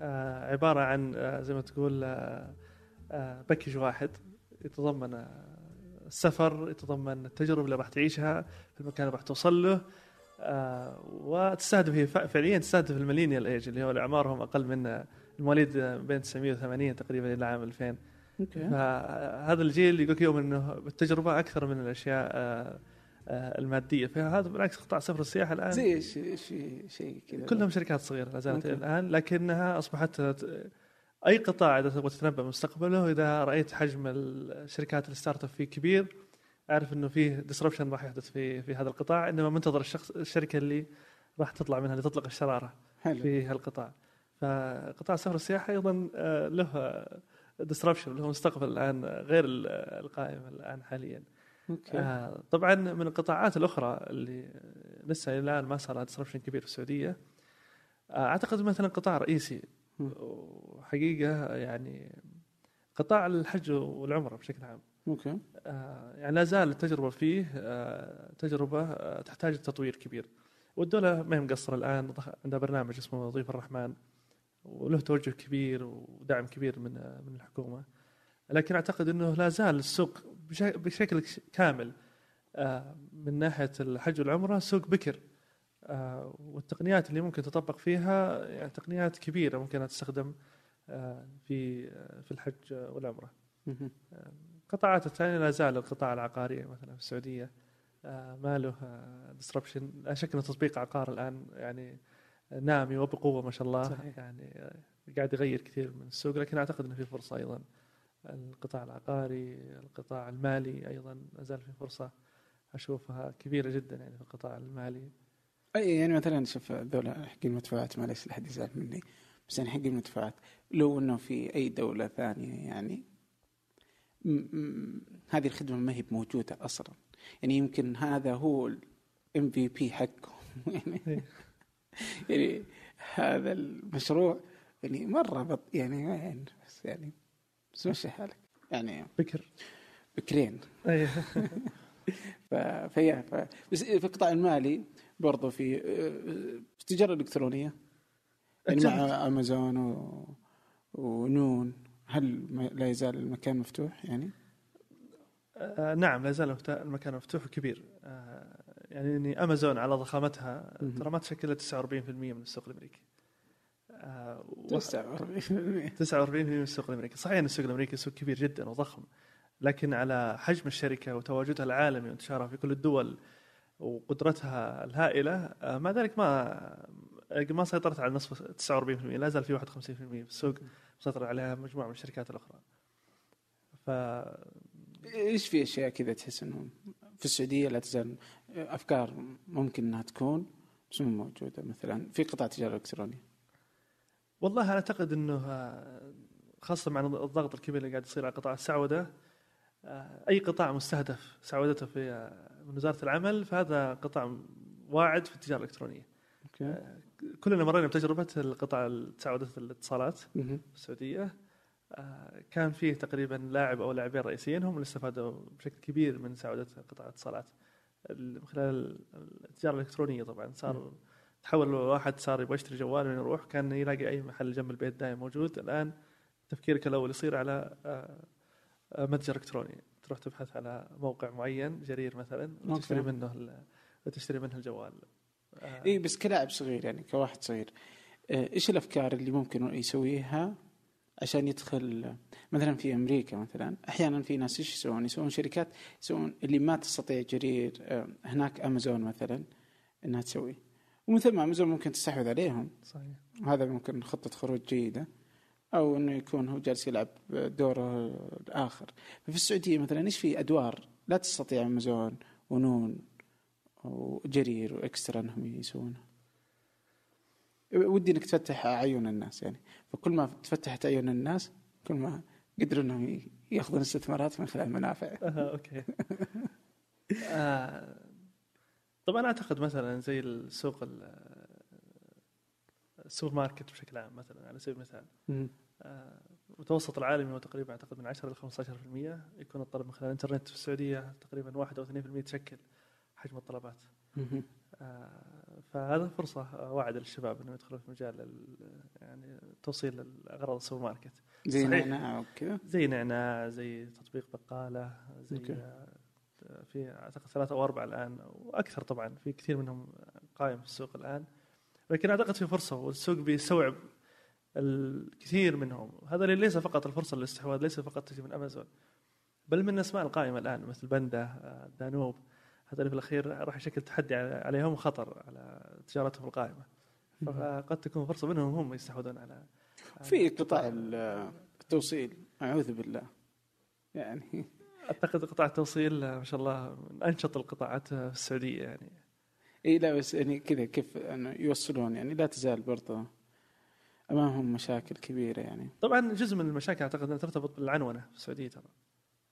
آه، عبارة عن آه، زي ما تقول آه، آه، package واحد. يتضمن السفر يتضمن التجربة اللي راح تعيشها في المكان اللي راح توصل له وتستهدف هي فعليا تستهدف ال millennial age اللي هو اللي اعمارهم أقل من المواليد بين 980 تقريبا إلى عام 2000 okay فهذا الجيل يقيّم إنه التجربة أكثر من الأشياء آه، آه، المادية. فهذا بالعكس قطاع سفر السياحة الآن زي إيش شيء كذا. كلهم شركات صغيرة لا زالت. الآن لكنها أصبحت أي قطاع إذا تبغى تتنبأ مستقبله إذا رأيت حجم الشركات ال startup فيه كبير أعرف إنه فيه disruption راح يحدث في في هذا القطاع إنما منتظر الشخص الشركة اللي راح تطلع منها اللي تطلق الشرارة حلو. في هالقطاع. فقطاع سفر السياحة أيضا آه، disruption له مستقبل الآن غير ال- القائم الآن حاليا. okay. آه، طبعا من القطاعات الأخرى اللي لسه إلى الآن ما صار لها disruption كبير في السعودية. آه، أعتقد مثلا قطاع رئيسي. وحقيقة يعني قطاع الحج والعمرة بشكل عام. أوكي. آه، يعني لا زال التجربة فيه آه، تجربة آه، تحتاج تطوير كبير. والدولة ما هي مقصرة الآن عندها برنامج اسمه ضيف الرحمن. وله توجه كبير ودعم كبير من من الحكومة. لكن أعتقد إنه لا زال السوق بش- بشكل كامل آه، من ناحية الحج والعمرة سوق بكر. آه، والتقنيات اللي ممكن تطبق فيها يعني تقنيات كبيرة ممكن تستخدم آه، في في الحج والعمرة. القطاعات الثانية لا زال القطاع العقاري مثلا في السعودية ما له ديسربشن لا شك إن تطبيق عقار الآن يعني نامي وبقوه ما شاء الله. صحيح. يعني قاعد يغير كثير من السوق لكن أعتقد إنه في فرصة أيضا. القطاع العقاري القطاع المالي أيضا لا زال في فرصة أشوفها كبيرة جدا يعني في القطاع المالي. أي يعني مثلا شوف ذولا حق المدفوعات معليش لا احد يزعل مني بس يعني حق المدفوعات لو إنه في أي دولة ثانية يعني هذه الخدمة ما هي موجوده أصلا. يعني يمكن هذا هو الام في بي حقهم. <laughs> يعني إيه. <laughs> يعني هذا المشروع يعني مرة بط يعني يعني بس يعني بس مشي حالك. يعني بكر. بكرين. أي. <laughs> ف... فيا ف... بس في القطاع المالي برضو في التجاره الالكترونيه يعني مع أمازون و... ونون. هل ما- لا يزال المكان مفتوح يعني؟ آه، نعم لا زال مفت- المكان مفتوح وكبير. آه، يعني أمازون على ضخامتها. ترى ما تشكل إلا 49% من السوق الأمريكي. آه، و- 49% 49% من السوق الأمريكي. صحيح إن السوق الأمريكي سوق كبير جدا وضخم لكن على حجم الشركة وتواجدها العالمي وانتشارها في كل الدول وقدرتها الهائلة آه، مع ذلك ما ما سيطرت على نصف 49% لا زال في 51% في السوق. مسيطر عليها مجموعة من الشركات الأخرى. ف إيش في أشياء كذا تحس انه في السعودية لا تزال أفكار ممكن إنها تكون بس مو موجودة. مثلا في قطاع تجارة إلكترونية. والله أنا أعتقد إنه آه، خاصة مع الضغط الكبير اللي قاعد يصير على قطاع السعودة آه، أي قطاع مستهدف سعودته في آه، من وزارة العمل فهذا قطاع واعد في التجارة الإلكترونية. أوكي. آه، كلنا مرينا بتجربة القطاع سعودة الاتصالات. في السعودية. كان فيه تقريبا لاعب أو لاعبين رئيسيين هم اللي استفادوا بشكل كبير من سعودة قطاع الاتصالات. ال- من خلال التجارة الإلكترونية طبعا. صار تحول الواحد صار يبغى يشتري جوال وين يروح. كان يلاقي أي محل جنب البيت دائما موجود. الآن تفكيرك الأول يصير على آه، آه، متجر إلكتروني. تروح تبحث على موقع معين جرير مثلا وتشتري. منه وتشتري منه الجوال. آه، اي بس كلاعب صغير يعني كواحد صغير. إيش الأفكار اللي ممكن يسويها عشان يدخل مثلا في أمريكا مثلا أحيانا في ناس إيش يسوون؟ يسوون شركات يسوون اللي ما تستطيع جرير آه، هناك أمازون مثلا إنها تسوي. ومن ثم أمازون ممكن تستحوذ عليهم. صحيح. هذا ممكن خطة خروج جيدة أو إنه يكون هو جالس يلعب دوره الآخر. ففي السعودية مثلا إيش في أدوار لا تستطيع أمازون ونون وجرير وإكسترا إنهم يسوونها؟ ودي إنك تفتح أعين الناس يعني. فكل ما تفتحت أعين الناس كل ما قدروا إنهم يأخذون استثمارات من خلال منافع آه، okay. آه، طبعا أعتقد مثلا زي السوق ال- السوبر ماركت بشكل عام مثلا على سبيل المثال. آه، المتوسط العالمي هو تقريبا أعتقد من 10 ل 15% يكون الطلب من خلال الإنترنت في السعودية تقريبا 1 أو 2% تشكل حجم الطلبات. آه، فهذا فرصة واعده للشباب إنهم يدخلوا في مجال ال- يعني توصيل اغراض السوبر ماركت. زي. نعناع وكذا زي نعناع زي تطبيق بقالة زي okay. في أعتقد ثلاثة أو أربعة الآن وأكثر طبعا في كثير منهم قائم في السوق الآن. لكن أعتقد في فرصة والسوق بيستوعب الكثير منهم. هذا اللي ليس فقط الفرصة للاستحواذ ليس فقط تجي من أمازون بل من الأسماء القائمة الآن مثل بندا آه، دانوب. هذا اللي في الأخير راح يشكل تحدي على- عليهم وخطر على تجارتهم القائمة. فقد تكون فرصة منهم هم يستحوذون على في قطاع ال- التوصيل أعوذ بالله. يعني أعتقد قطاع التوصيل ما شاء الله من أنشط القطاعات في السعودية يعني. إي لا بس يعني كذا كيف أنه يوصلون؟ يعني لا تزال برضه أمامهم مشاكل كبيرة يعني. طبعا جزء من المشاكل أعتقد أنها ترتبط بالعنونة في السعودية ترى.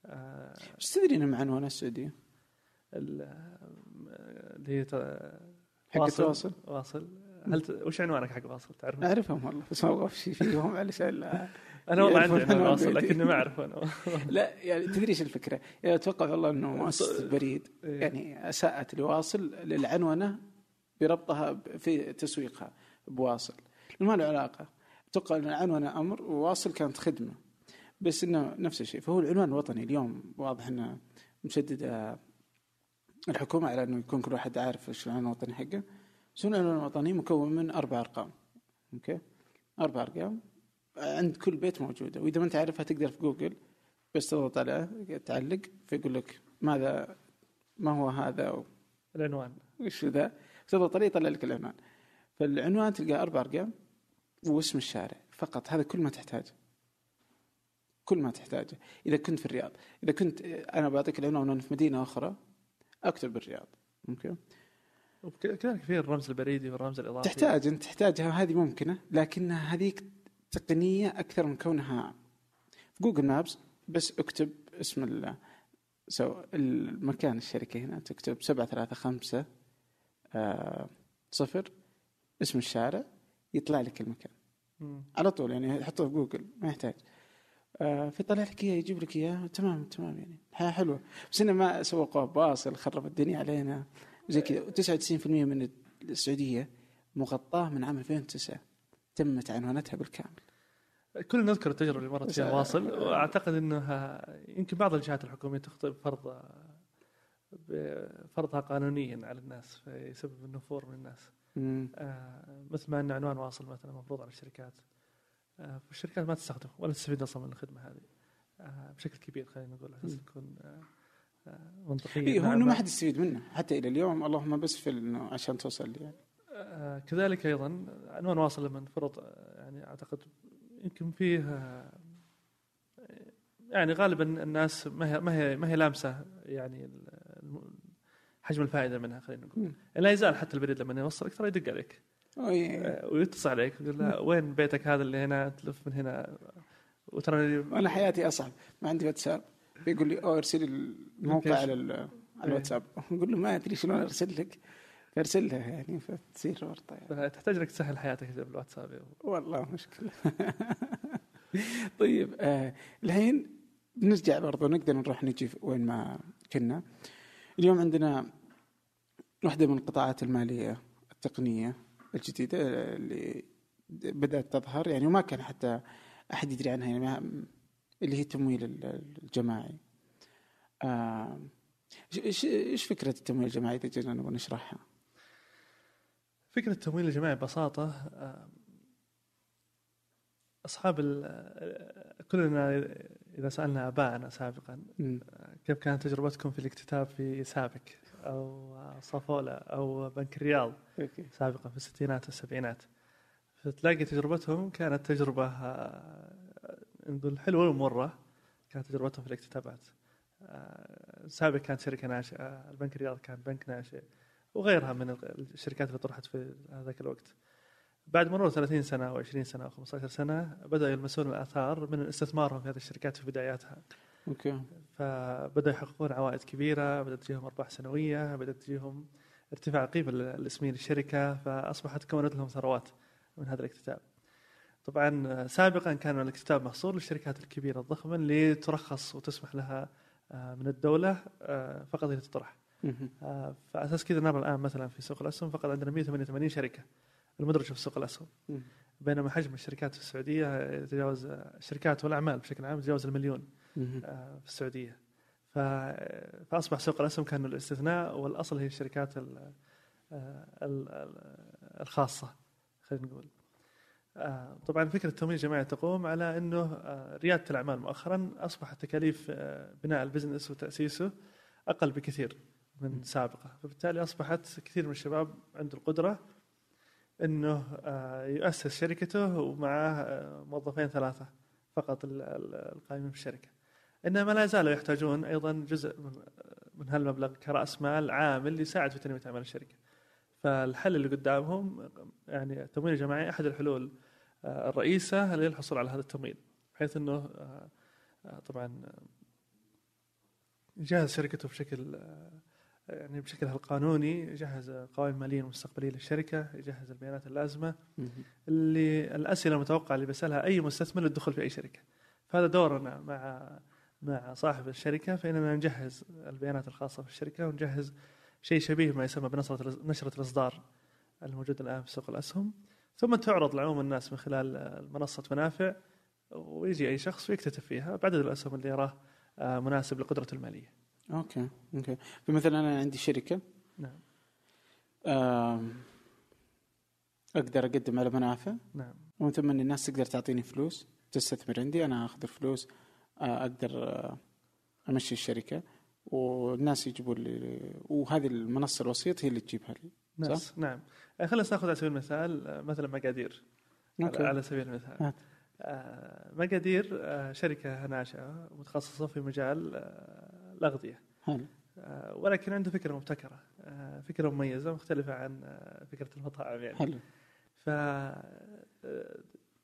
آه، بس تدري انه معنونة السعودية؟ ال- اللي هي حق واصل؟ التواصل واصل. هل ت... وش عنوانك حق واصل؟ تعرف؟ أعرفهم والله بس ما أبغى شيء فيهم <laughs> علشان أنا والله عندي عنوان واصل. لكني ما اعرف أنا. <laughs> لا يعني تدري إيش الفكرة؟ يعني أتوقع والله إنه مؤسسه البريد إيه. يعني أساءت لواصل للعنونة بربطها في تسويقها بواصل. ما له علاقة. أتوقع إن العنونة أمر وواصل كانت خدمة. بس إنه نفس الشيء. فهو العنوان الوطني اليوم واضح إنه مشددة الحكومة على إنه يكون كل واحد عارف إيش العنوان الوطني حقه. بس العنوان الوطني مكون من أربع أرقام. okay؟ أربع أرقام. عند كل بيت موجودة. وإذا ما أنت عارفها تقدر في جوجل. بس تضغط عليها تعلق فيقول لك ماذا ما هو هذا أو العنوان. وش ذا؟ تضغط عليه يطلع لك العنوان. فالعنوان تلقى أربع أرقام واسم الشارع فقط. هذا كل ما تحتاجه. كل ما تحتاجه. إذا كنت في الرياض. إذا كنت أنا بعطيك العنوان وأنا في مدينة أخرى. أكتب بالرياض. okay. وكذلك في الرمز البريدي والرمز الإضافي. تحتاج أنت تحتاجها هذه ممكنة لكنها هذيك تقنية أكثر من كونها في Google Maps بس اكتب اسم ال سو المكان الشركة هنا تكتب سبعة ثلاثة خمسة آه صفر اسم الشارع يطلع لك المكان. مم. على طول يعني حطه في جوجل ما يحتاج. فيطلع لك إياه يجيب لك إياه. تمام تمام يعني. الحياة حلوة بس إنه ما سوقوها بواصل خرب الدنيا علينا. زي كذا. 99% من السعودية مغطاة من عام 2009 تمت عنوانتها بالكامل. كل نذكر التجربة اللي مرت فيها واصل. وأعتقد إنها يمكن بعض الجهات الحكومية تخطئ بفرض بفرضها قانونيا على الناس فيسبب النفور من الناس. آه، مثل ما إن عنوان واصل مثلا مفروض على الشركات. آه، والشركات ما تستخدمه ولا تستفيد أصلا من الخدمة هذه آه، بشكل كبير خلينا نقول مم. تكون آه، آه، منطقيه إيه هو. إنه ما حد يستفيد منه حتى إلى اليوم اللهم بس في إنه عشان توصل يعني. آه، كذلك أيضا عنوان واصل لما آه، يعني أعتقد يمكن فيه آه، يعني غالبا الناس ما هي ما هي ما هي لامسة يعني حجم الفائدة منها خلينا نقول. لا يزال حتى البريد لما يوصلك ترى يدق عليك آه، ويتصل عليك يقول لا وين بيتك هذا اللي هنا؟ تلف من هنا. وترى أنا حياتي أصعب. ما عندي واتساب. يقول لي أوه ارسل الموقع؟ على على الواتساب. <laughs> أقول له ما أدري شلون أرسل لك. فارسل لها يعني فتصير ورطة يعني. تحتاج إنك تسهل حياتك بالواتساب والله مشكلة. <laughs> طيب آه الحين نرجع برضو نقدر نروح نجي وين ما كنا. اليوم عندنا واحدة من القطاعات المالية التقنية. الجديدة اللي بدأت تظهر. يعني وما كان حتى أحد يدري عنها يعني اللي هي التمويل ال- الجماعي. آه، إيش- إيش إيش فكرة التمويل الجماعي؟ إذا جينا نبغى نشرحها؟ فكرة التمويل الجماعي ببساطة آه، آه، كلنا إذا سألنا آباءنا سابقا كيف كانت تجربتكم في الاكتتاب في سابك أو آه، صفولة أو بنك الرياض أوكي. سابقا في الستينات والسبعينات. فتلاقي تجربتهم كانت تجربة آه، نقول حلوة ومرة كانت تجربتهم في الاكتتابات. آه، سابق كانت شركة ناشئة البنك الرياض كان بنك ناشئ وغيرها من الشركات اللي طرحت في هذاك الوقت. بعد مرور 30 سنة أو 20 سنة أو 15 سنة بدأوا يلمسون الآثار من استثمارهم في هذه الشركات في بداياتها. أوكي. فبدأوا يحققون عوائد كبيرة بدأت تجيهم أرباح سنوية بدأت تجيهم ارتفاع القيمة الاسمية للشركة فأصبحت كونت لهم ثروات من هذا الاكتتاب. طبعا سابقا كان الاكتتاب محصور للشركات الكبيرة الضخمة اللي ترخص وتسمح لها آه، من الدولة آه، فقط هي تطرح. آه، فأساس كذا نرى الآن مثلا في سوق الأسهم فقط عندنا 188 شركة. المدرجة في سوق الأسهم مم. بينما حجم الشركات في السعودية يتجاوز الشركات والأعمال بشكل عام يتجاوز المليون. آه، في السعودية. فأصبح سوق الأسهم كان الاستثناء والأصل هي الشركات ال... آه، ال- ال- الخاصة خلينا نقول آه، طبعا فكرة التمويل الجماعي تقوم على إنه ريادة الأعمال مؤخرا أصبحت تكاليف بناء البزنس وتأسيسه أقل بكثير من سابقة فبالتالي أصبحت كثير من الشباب عنده القدرة إنه آه، يؤسس شركته ومعه آه، موظفين ثلاثة فقط ال- ال- القائمين في الشركة. إنما لا زالوا يحتاجون أيضا جزء من من هالمبلغ كرأس مال عامل يساعد في تنمية أعمال الشركة. فالحل اللي قدامهم يعني التمويل الجماعي أحد الحلول آه، الرئيسة للحصول على هذا التمويل بحيث إنه آه، آه، طبعا آه، يجهز شركته بشكل آه، يعني بشكلها القانوني يجهز قوائم ماليه مستقبليه للشركة يجهز البيانات اللازمة. اللي الأسئلة المتوقعة اللي بيسالها أي مستثمر للدخول في أي شركة فهذا دورنا مع مع صاحب الشركة فإننا نجهز البيانات الخاصة في الشركة ونجهز شيء شبيه ما يسمى بنشرة نشرة الإصدار الموجود الآن في سوق الأسهم ثم تعرض لعموم الناس من خلال منصة منافع ويجي أي شخص ويكتتب فيها بعدد الأسهم اللي يراه آه، مناسب لقدرته المالية. okay okay. فمثلا أنا عندي شركة. نعم. أقدر أقدم على منافع. نعم. ومن ثم ان الناس تقدر تعطيني فلوس تستثمر عندي أنا آخذ الفلوس آه، أقدر آه، أمشي الشركة. والناس يجيبوا لي وهذه المنصة الوسيط هي اللي تجيبها لي ناس نعم. آه، خلينا ناخذ على سبيل المثال مثلا مقادير. أوكي. على سبيل المثال. هات. مقادير شركة ناشئة متخصصة في مجال الأغذية حلو. آه، ولكن عنده فكرة مبتكرة. آه، فكرة مميزة مختلفة عن آه، فكرة المطاعم يعني. حلو. ف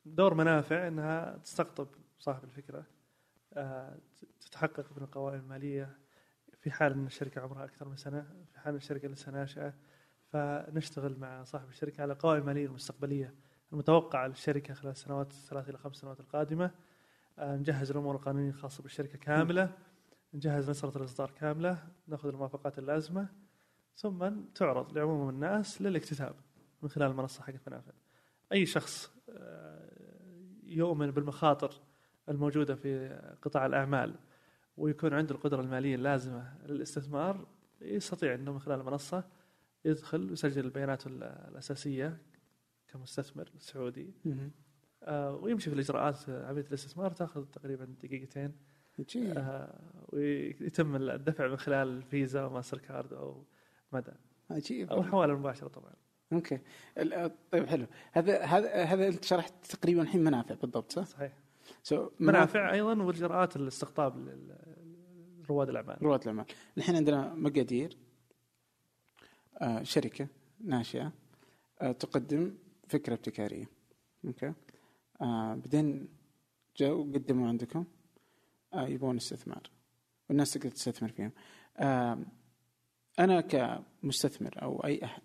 دور منافع إنها تستقطب صاحب الفكرة. تتحقق من القوائم المالية. في حال إن الشركة عمرها أكثر من سنة في حال إن الشركة لسه ناشئة فنشتغل مع صاحب الشركة على قوائم مالية المستقبلية المتوقعة للشركة خلال السنوات الثلاث إلى خمس سنوات القادمة. نجهز الأمور القانونية الخاصة بالشركة كاملة. نجهز نشره الإصدار كاملة نأخذ الموافقات اللازمة ثم تعرض لعموم الناس للاكتتاب من خلال المنصة حقت منافع أي شخص آه، يؤمن بالمخاطر الموجودة في قطاع الأعمال ويكون عنده القدرة المالية اللازمة للاستثمار يستطيع أنه من خلال المنصة يدخل ويسجل البيانات ال- الأساسية كمستثمر سعودي. آه، ويمشي في الإجراءات آه، عملية الاستثمار تأخذ تقريبا دقيقتين آه، ويتم الدفع من خلال الفيزا أو ماستر كارد أو مدى. عجيب أو الحواله المباشره طبعا. okay. ال- طيب حلو. هذا هذا هذا أنت شرحت تقريبا الحين منافع بالضبط صح؟ صحيح. so منافع. أيضا واجراءات الاستقطاب رواد الأعمال. رواد الأعمال. الحين عندنا مقادير آه شركة ناشئة آه تقدم فكرة ابتكارية. أوكي. آه بعدين جاوا قدموا عندكم. آه يبون استثمار والناس تقدر تستثمر فيهم آه أنا كمستثمر أو أي أحد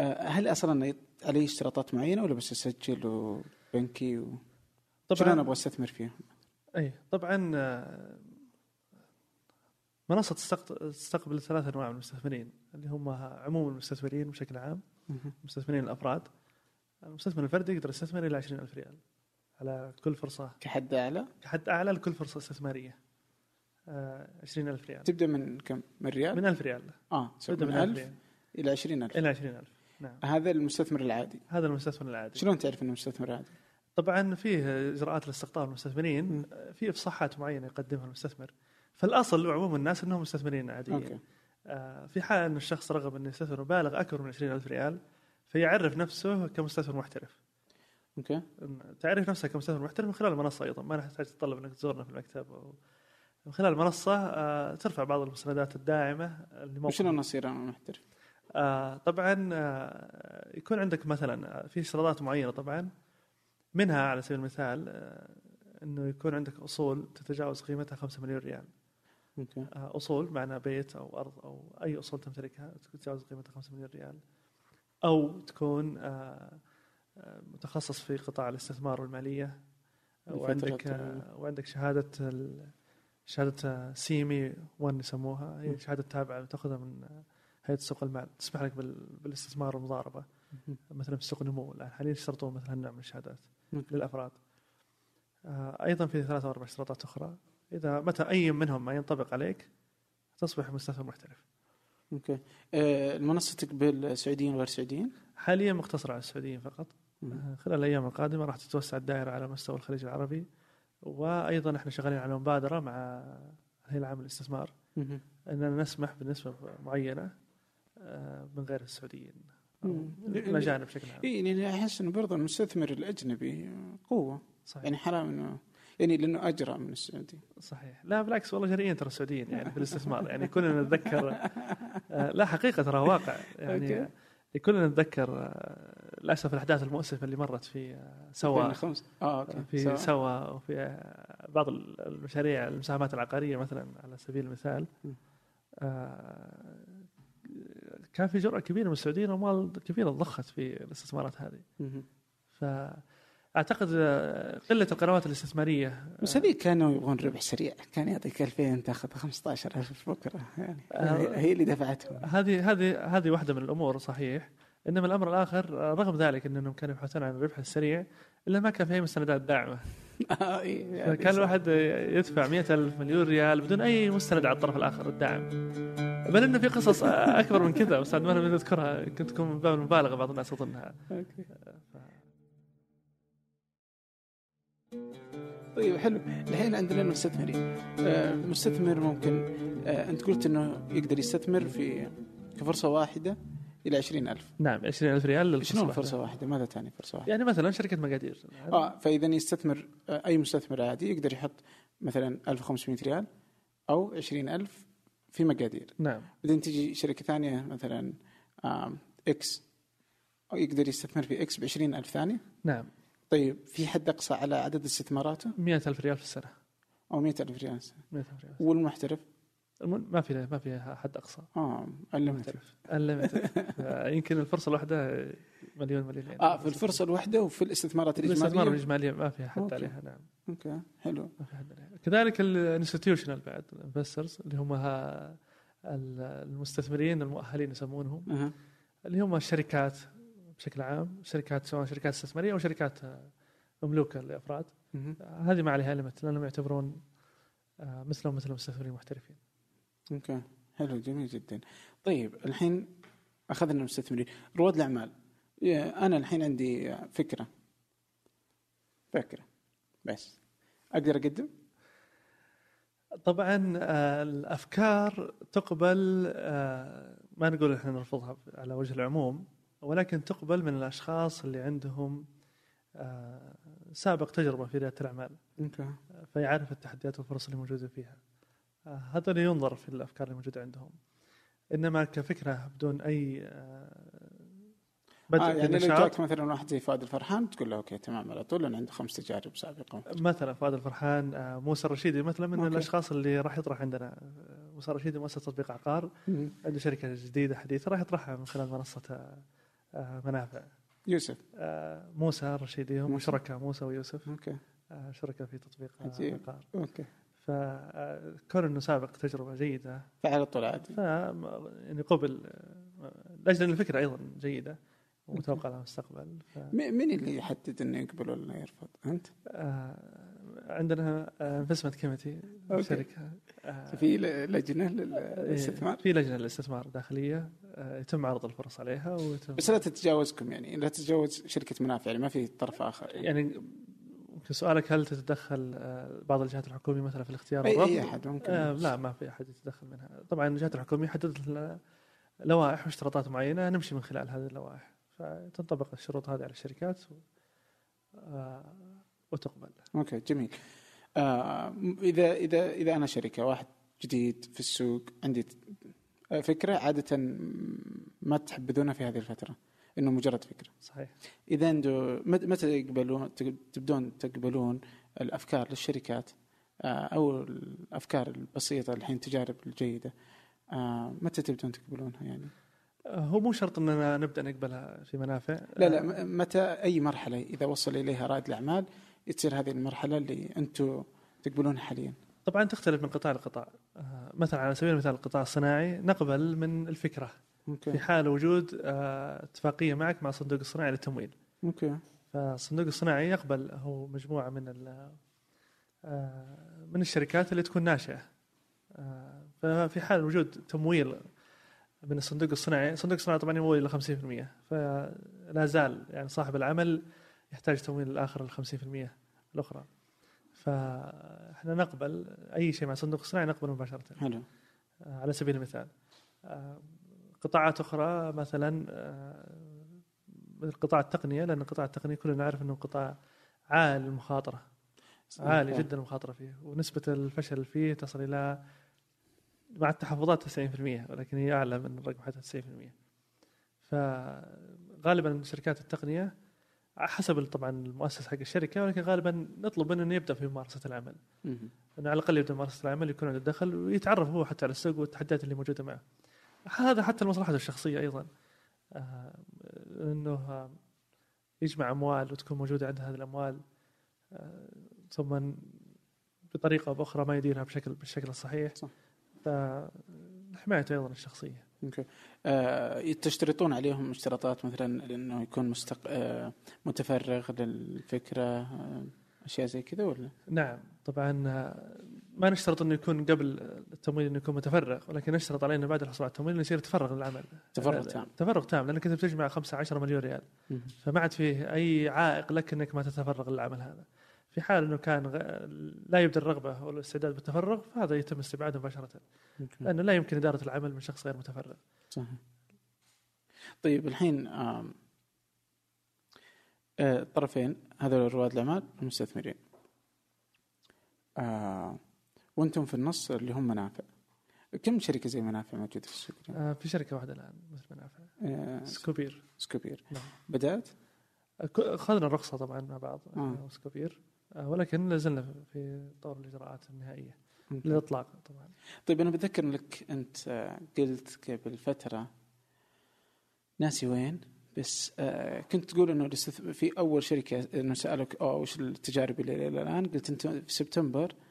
آه هل أصلا يط- علي اشتراطات معينة ولا بس أسجل وبنكي و... طبعا أبغى أستثمر فيهم؟ إي طبعا آه، منصة تستقط- تستقبل ثلاث أنواع من المستثمرين اللي هم عموم المستثمرين بشكل عام. مستثمرين الأفراد المستثمر الفردي يقدر يستثمر إلى 20000 ريال على كل فرصة. كحد أعلى؟ كحد أعلى لكل فرصة استثمارية. آه، 20000 ريال. تبدأ من كم؟ من ريال؟ من 1000 ريال. آه تبدأ من من 1000 1000 ريال. إلى 20000 إلى 20000 نعم. هذا المستثمر العادي. هذا المستثمر العادي. شلون تعرف إنه مستثمر عادي؟ طبعا فيه إجراءات لاستقطاب المستثمرين. في إفصاحات معينة يقدمها المستثمر. فالأصل وعموم الناس إنهم مستثمرين عاديين okay. آه، في حال إن الشخص رغب إنه يستثمر مبالغ أكبر من 20000 ريال فيعرف نفسه كمستثمر محترف. okay. تعرف نفسك كمستثمر محترف من خلال المنصة أيضا. ما تحتاج تتطلب إنك تزورنا في المكتب أو من خلال المنصة آه، ترفع بعض المستندات الداعمة اللي وشلون اصير أنا محترف؟ آه طبعا آه يكون عندك مثلا آه، في اشتراطات معينة طبعا. منها على سبيل المثال آه إنه يكون عندك أصول تتجاوز قيمتها 5 مليون ريال. okay. آه أصول معنى بيت أو أرض أو أي أصول تمتلكها تتجاوز قيمتها 5 مليون ريال. أو تكون آه، متخصص في قطاع الاستثمار والمالية وعندك وعندك شهادة شهادة CME 1 يسموها. هي. شهادة تابعة تأخذها من هيئة سوق المال. تسمح لك بال- بالاستثمار والمضاربة. مثلا في سوق النمو الآن. حاليا يشترطون مثلا نوع من الشهادات. للأفراد. آه، أيضا في ثلاث أو أربع اشتراطات أخرى. إذا متى أي منهم ما ينطبق عليك تصبح مستثمر محترف. أوكي. آه المنصة تقبل سعوديين وغير سعوديين؟ حاليا مقتصرة على السعوديين فقط. خلال الأيام القادمة راح تتوسع الدائرة على مستوى الخليج العربي. وأيضا إحنا شغالين على مبادرة مع الهيئه العامه للاستثمار. إننا نسمح بنسبة معينة آه، من غير السعوديين. الاجانب بشكل عام. اي يعني أحس إنه برضه المستثمر الأجنبي قوة. صحيح. يعني حرام إنه يعني لأنه أجرى من السعودي. صحيح. لا بالعكس والله جريئين ترى السعوديين يعني <laughs> في الاستثمار يعني كلنا نتذكر آه، لا حقيقة ترى واقع. يعني. كلنا نتذكر آه، للأسف الأحداث المؤسفة اللي مرت في آه، سوا 2005 أوكي في سوا. وفي آه، بعض المشاريع المساهمات العقارية مثلا على سبيل المثال. آه، كان في جرأة كبيرة من السعوديين وأموال كبيرة ضخت في الاستثمارات هذه مهم. فأعتقد آه، قلة القنوات الاستثمارية بس هذيك كانوا يبغون ربح سريع كان يعطيك 2000 تاخذ 15000 بكرة يعني آه. هي هي اللي دفعتهم هذه هذه هذه واحدة من الأمور صحيح إنما الأمر الآخر رغم ذلك إنهم كانوا يبحثون عن الربح السريع إلا ما كان في أي مستندات داعمة. آه، <laughs> إيه، فكان صح. الواحد يدفع مئة ألف مليون ريال بدون أي مستند على الطرف الآخر الداعم. بل انه في قصص أكبر من كذا بس عاد ما نذكرها كنت تكون من باب المبالغة بعض الناس أوكي. طيب حلو. الحين عندنا المستثمرين آه، المستثمر ممكن آه، أنت قلت إنه يقدر يستثمر في كفرصة واحدة. إلى 20000 نعم 20000 ريال للفرصة شنو الواحدة. فرصه واحدة؟ ماذا تعني فرصة واحدة؟ يعني مثلا شركة مقادير. آه فإذا يستثمر آه، أي مستثمر عادي يقدر يحط مثلا 1500 ريال أو 20000 في مقادير. نعم. بعدين تجي شركة ثانية مثلا آم، X أو يقدر يستثمر في X ب 20000 ثانية. نعم. طيب في حد أقصى على عدد استثماراته؟ 100000 ريال في السنة. أو 100000 ريال 100000 ريال والمحترف؟ الم- ما في ما في حد أقصى. آه unlimited. <laughs> Unlimited. يمكن الفرصة الواحدة مليون مليونين آه في الفرصة الواحدة وفي الاستثمارات الاستثمار الإجمالية الاجماليه ما في حد okay. عليها نعم. okay حلو. ما في حد عليها. كذلك ال institutional بعد ال investors اللي هم المستثمرين المؤهلين يسمونهم. أها. اللي هم الشركات بشكل عام شركات سواء شركات استثمارية أو شركات آه، مملوكة لأفراد. هذه ما عليها ليمت لأنهم يعتبرون آه، مثلهم مثل المستثمرين المحترفين. أوكي حلو جميل جدا. طيب الحين أخذنا المستثمرين رواد الأعمال. أنا الحين عندي فكرة. فكرة. بس. أقدر أقدم؟ طبعا آه، الأفكار تقبل آه، ما نقول إحنا نرفضها على وجه العموم ولكن تقبل من الأشخاص اللي عندهم آه، سابق تجربة في ريادة الأعمال. فيعرف التحديات والفرص اللي موجودة فيها. هذا اللي ينظر في الأفكار اللي موجوده عندهم. إنما كفكرة بدون أي آه، بدء آه يعني لو جاك مثلا واحد زي فؤاد الفرحان تقول له okay تمام على طول لأن عنده خمس تجارب سابقة. مثلا فؤاد الفرحان آه، موسى الرشيدي مثلا من okay. الأشخاص اللي راح يطرح عندنا. آه، موسى الرشيدي مؤسس تطبيق عقار. عنده شركة جديدة حديثة راح يطرحها من خلال منصة آه، آه، منافع. يوسف. آه، موسى الرشيدي هم. شركاء موسى ويوسف. okay. آه، شركاء في تطبيق آه،. عقار. okay. فكون إنه سابق تجربة جيدة فعلى طول عادي ف يعني قبل آه، لأجل إن الفكرة أيضا جيدة ومتوقع لها مستقبل ف... مين اللي يحدد إنه يقبل ولا يرفض؟ أنت؟ آه، عندنا investment committee okay. شركة آه، في لجنة إيه، للاستثمار في لجنة للاستثمار داخلية آه، يتم عرض الفرص عليها ويتم بس لا تتجاوزكم يعني لا تتجاوز شركة منافع يعني ما في طرف آخر يعني. يعني ممكن سؤالك هل تتدخل آه، بعض الجهات الحكومية مثلا في الاختيار أي؟ اي أحد ممكن. آه لا ما في أحد يتدخل منها. طبعا الجهات الحكومية حددت لوائح واشتراطات معينة نمشي من خلال هذه اللوائح. فتنطبق الشروط هذه على الشركات و... آه وتقبل. أوكي جميل. آه إذا إذا إذا أنا شركة واحد جديد في السوق عندي آه، فكرة عادة ما تحبذونها في هذه الفترة؟ إنه مجرد فكرة. صحيح. اذا متى يقبلون تبدون تقبلون الأفكار للشركات؟ آه، أو الأفكار البسيطة الحين تجارب الجيدة. آه، متى تبدون تقبلونها يعني؟ آه هو مو شرط إننا نبدأ نقبلها في منافع. لا لا متى أي مرحلة إذا وصل إليها رائد الأعمال تصير هذه المرحلة اللي أنتم تقبلونها حاليا. طبعا تختلف من قطاع لقطاع. مثلا على سبيل المثال القطاع الصناعي نقبل من الفكرة. في حال وجود آه اتفاقية معك مع صندوق الصناعي للتمويل. أوكي. فالصندوق الصناعي يقبل هو مجموعة من آه، من الشركات اللي تكون ناشئة. آه، ففي حال وجود تمويل من الصندوق الصناعي الصندوق الصناعي طبعا يمول إلى 50% فلا زال يعني صاحب العمل يحتاج تمويل الآخر ال 50% الأخرى. فإحنا نقبل أي شيء مع صندوق الصناعي نقبل مباشرة. حلو. على سبيل المثال. قطاعات أخرى مثلا آه، مثل قطاع التقنية لأن قطاع التقنية كلنا نعرف إنه قطاع عالي المخاطره عالي جدا المخاطره فيه ونسبة الفشل فيه تصل إلى مع التحفظات 90% ولكن هي أعلى من الرقم حتى 90% فغالبا شركات التقنية حسب طبعا المؤسس حق الشركة ولكن غالبا نطلب منه إنه يبدأ في ممارسة العمل. إنه على الأقل يبدأ ممارسة العمل يكون عنده دخل ويتعرف هو حتى على السوق والتحديات اللي موجودة معه. هذا حتى لمصلحته الشخصية أيضا آه، إنه آه، يجمع أموال وتكون موجودة عنده هذه الأموال آه، ثم بطريقة أو بأخرى ما يديرها بشكل بالشكل الصحيح صح. فحمايته أيضا الشخصية. أوكي آه تشترطون عليهم اشتراطات مثلا انه يكون مستق... آه متفرغ للفكرة آه أشياء زي كذا ولا؟ نعم طبعا آه، ما نشترط إنه يكون قبل التمويل إنه يكون متفرغ ولكن نشترط عليه انه بعد الحصول على التمويل إنه يصير يتفرغ للعمل. تفرغ تام. تفرغ تام لأنك أنت بتجمع 5 10 مليون ريال. فما عاد فيه أي عائق لك إنك ما تتفرغ للعمل هذا. في حال إنه كان لا يبدو الرغبة والاستعداد بالتفرغ فهذا يتم استبعاده مباشرة. لأنه لا يمكن إدارة العمل من شخص غير متفرغ. صحيح. طيب الحين آم، آه، الطرفين هذول رواد الأعمال المستثمرين. آه وأنتم في النص اللي هم منافع كم شركة زي منافع موجودة في السوق اليوم؟ آه، في شركة واحدة الآن مثل منافع آه سكوبير سكوبير نعم. بدأت؟ اخذنا الرخصة طبعا مع بعض آه. آه. سكوبير آه، ولكن لا زلنا في طور الإجراءات النهائية للإطلاق طبعا طيب أنا بتذكر لك أنت آه، قلت قبل فترة ناسي وين بس آه، كنت تقول إنه في أول شركة إنه سألك اوه وش التجارب اللي إلى الآن قلت أنت في سبتمبر آه،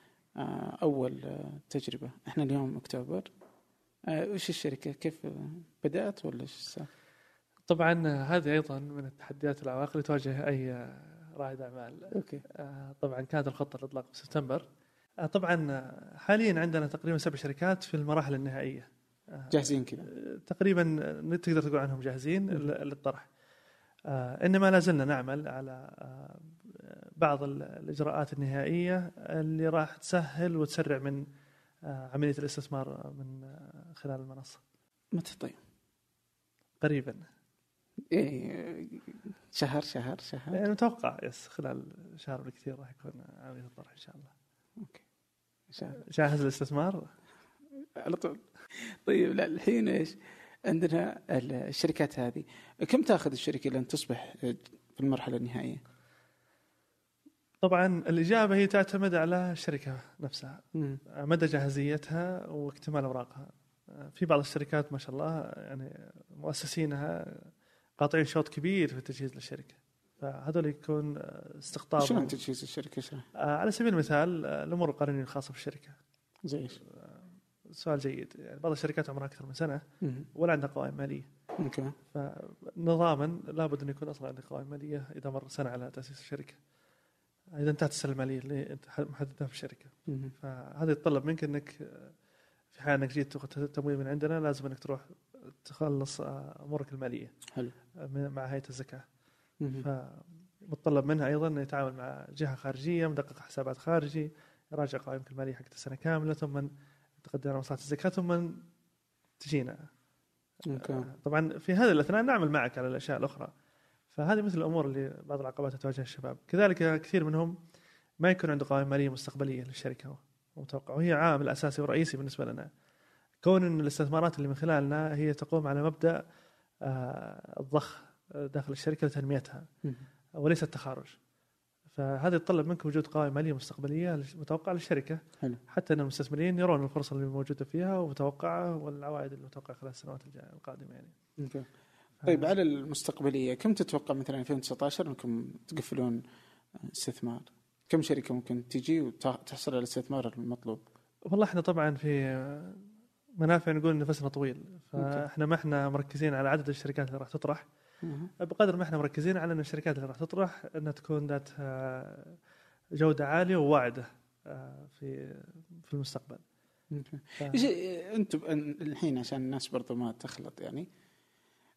أول آه، تجربة. إحنا اليوم أكتوبر. آه، وش الشركة؟ كيف آه، بدأت ولا إيش السالفة؟ طبعا آه، هذه أيضا من التحديات والعوائق اللي تواجه أي آه، رائد أعمال. أوكي. آه، طبعا كانت الخطة الإطلاق في سبتمبر. آه، طبعا آه، حاليا عندنا تقريبا سبع شركات في المراحل النهائية. آه، جاهزين كذا. آه، تقريبا آه، تقدر تقول عنهم جاهزين لل- للطرح. آه، إنما لا زلنا نعمل على آه، بعض ال- الإجراءات النهائية اللي راح تسهل وتسرع من آه، عملية الاستثمار من آه، خلال المنصة. متى طيب؟ قريبا. إيه شهر شهر شهر. يعني متوقع yes خلال شهر بالكثير راح يكون عملية الطرح إن شاء الله. okay. شهر جاهز للاستثمار؟ على طول. طيب لا الحين إيش؟ عندنا الشركات هذه. كم تأخذ الشركة لين تصبح في المرحلة النهائية؟ طبعا الإجابة هي تعتمد على الشركة نفسها مم. مدى جاهزيتها واكتمال أوراقها. في بعض الشركات ما شاء الله يعني مؤسسينها قاطعين شوط كبير في التجهيز للشركة. فهذول يكون استقطاب. شلون تجهيز الشركة؟ اشرح آه، على سبيل المثال آه، الأمور القانونية الخاصة بالشركة. زي إيش؟ سؤال جيد. يعني بعض الشركات عمرها أكثر من سنة. ولا عندها قوائم مالية. أوكي. فنظاما لابد انه يكون أصلا عندك قوائم مالية إذا مر سنة على تأسيس الشركة. إذا انتهت السنة الماليه اللي أنت محددها في الشركة. فهذا يتطلب منك إنك في حال إنك جيت تاخذ تمويل من عندنا لازم إنك تروح تخلص أمورك المالية. حلو. من- مع هيئة الزكاة. فمتطلب منها أيضا إنه يتعامل مع جهة خارجية مدقق حسابات خارجي يراجع قوائمك المالية حقت السنة كاملة ثم تقدم على مصلحه الزكاة ثم تجينا. أوكي. طبعا في هذا الأثناء نعمل معك على الأشياء الأخرى. فهذه مثل الأمور اللي بعض العقبات تواجه الشباب. كذلك كثير منهم ما يكون عنده قوائم مالية مستقبلية للشركة متوقع. وهي عامل أساسي ورئيسي بالنسبة لنا. كون إن الاستثمارات اللي من خلالنا هي تقوم على مبدأ آه، الضخ داخل الشركة لتنميتها. وليس التخارج. فهذا يتطلب منك وجود قوائم مالية مستقبلية متوقعة للشركة. حلو. حتى إن المستثمرين يرون الفرصة اللي موجودة فيها ومتوقعة والعوائد المتوقعه خلال السنوات القادمة يعني. طيب على المستقبلية كم تتوقع مثلا 2019 انكم تقفلون استثمار؟ كم شركة ممكن تجي وتحصل على الاستثمار المطلوب؟ والله إحنا طبعا في منافع نقول نفسنا طويل فإحنا ما إحنا مركزين على عدد الشركات اللي راح تطرح. بقدر ما إحنا مركزين على إن الشركات اللي راح تطرح إنها تكون ذات جودة عالية وواعدة آه، في في المستقبل ف- إنتم الحين عشان الناس برضو ما تخلط يعني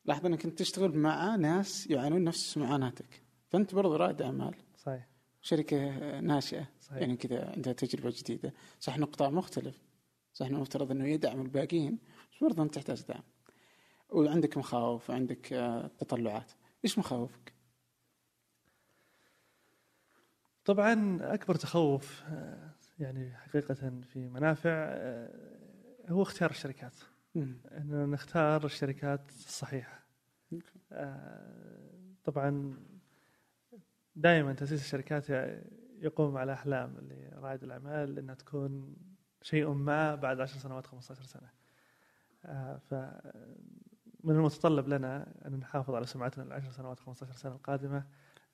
لاحظ أنك أنت تشتغل مع ناس يعانون نفس معاناتك. فأنت برضو رائد أعمال. صحيح. شركة ناشئة. صحيح. يعني كذا عندها تجربة جديدة. صح انه قطاع مختلف. صح انه مفترض إنه يدعم الباقيين بس برضه أنت تحتاج دعم. وعندك مخاوف وعندك آه، تطلعات. إيش مخاوفك؟ طبعا أكبر تخوف آه، يعني حقيقة في منافع آه، هو اختيار الشركات. إن نختار الشركات الصحيحة. أوكي. آه، طبعا دائما تأسيس الشركات يقوم على أحلام لرائد الأعمال إنها تكون شيء ما بعد 10 سنوات 15 سنة. آه، ف من المتطلب لنا أن نحافظ على سمعتنا العشر سنوات 15 سنة القادمة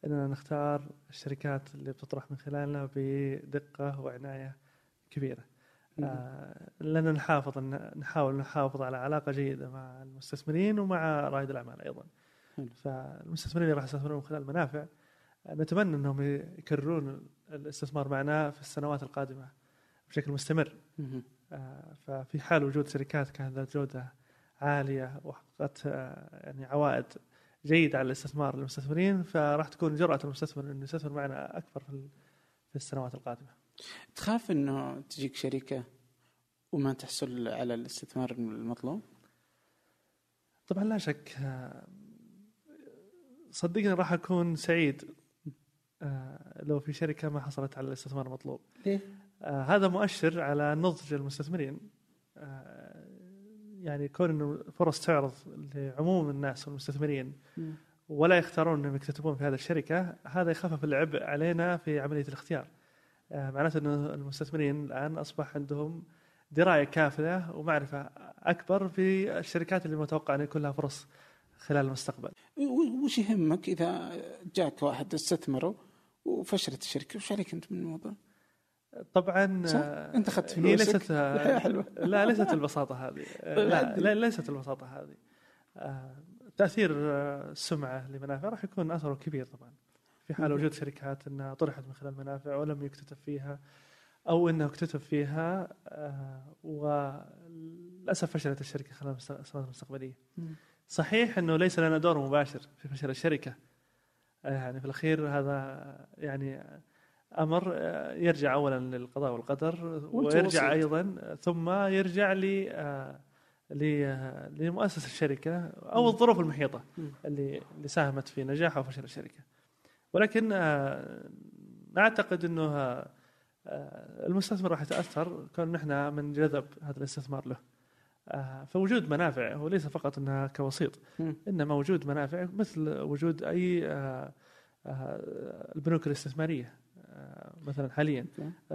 إننا نختار الشركات اللي بتطرح من خلالنا بدقة وعناية كبيرة. آه، لنا نحافظ نحاول نحافظ على علاقة جيدة مع المستثمرين ومع رائد الأعمال أيضا. فالمستثمرين اللي راح يستثمرون من خلال المنافع آه، نتمنى إنهم يكررون الاستثمار معنا في السنوات القادمة بشكل مستمر. آه، ففي حال وجود شركات كانت ذات جودة عالية وحققت آه، يعني عوائد جيدة على الاستثمار للمستثمرين فراح تكون جرأة المستثمر إنه يستثمر معنا ال- في السنوات القادمة. تخاف إنه تجيك شركة وما تحصل على الاستثمار المطلوب؟ طبعا لا شك صدقني راح أكون سعيد آه، لو في شركة ما حصلت على الاستثمار المطلوب. ليه؟ آه، هذا مؤشر على نضج المستثمرين آه، يعني كون إنه فرص تعرض لعموم الناس والمستثمرين. ولا يختارون إنهم يكتتبون في هذه الشركة هذا يخفف العبء علينا في عملية الاختيار معناته إنه المستثمرين الآن أصبح عندهم دراية كافيه ومعرفة أكبر في الشركات اللي متوقع ان يكون لها فرص خلال المستقبل وش يهمك إذا جاك واحد استثمره وفشلت الشركة وش عليك أنت من الموضوع؟ طبعا صح؟ آه، أنت أخذت هي فلوسك، ليست آه، الحياة حلوة. <laughs> لا ليست البساطة هذه آه، لا, لا ليست البساطة هذه آه، تأثير آه، السمعة لمنافع راح يكون أثره كبير طبعا في حال. وجود شركات إنها طرحت من خلال منافع ولم يكتتب فيها أو إنه اكتتب فيها آه، وللأسف فشلت الشركة خلال السنوات المستقبلية. صحيح إنه ليس لنا دور مباشر في فشل الشركة. آه، يعني في الأخير هذا يعني أمر آه، يرجع اولا للقضاء والقدر ويرجع. أيضا ثم يرجع ل لمؤسس الشركة أو الظروف المحيطة. اللي اللي ساهمت في نجاح أو فشل الشركة. ولكن آه، نعتقد إنه آه، المستثمر راح يتأثر كون نحن من جذب هذا الاستثمار له. آه، فوجود منافع هو ليس فقط إنها كوسيط. إنما وجود منافع مثل وجود أي البنوك الاستثمارية مثلا حاليا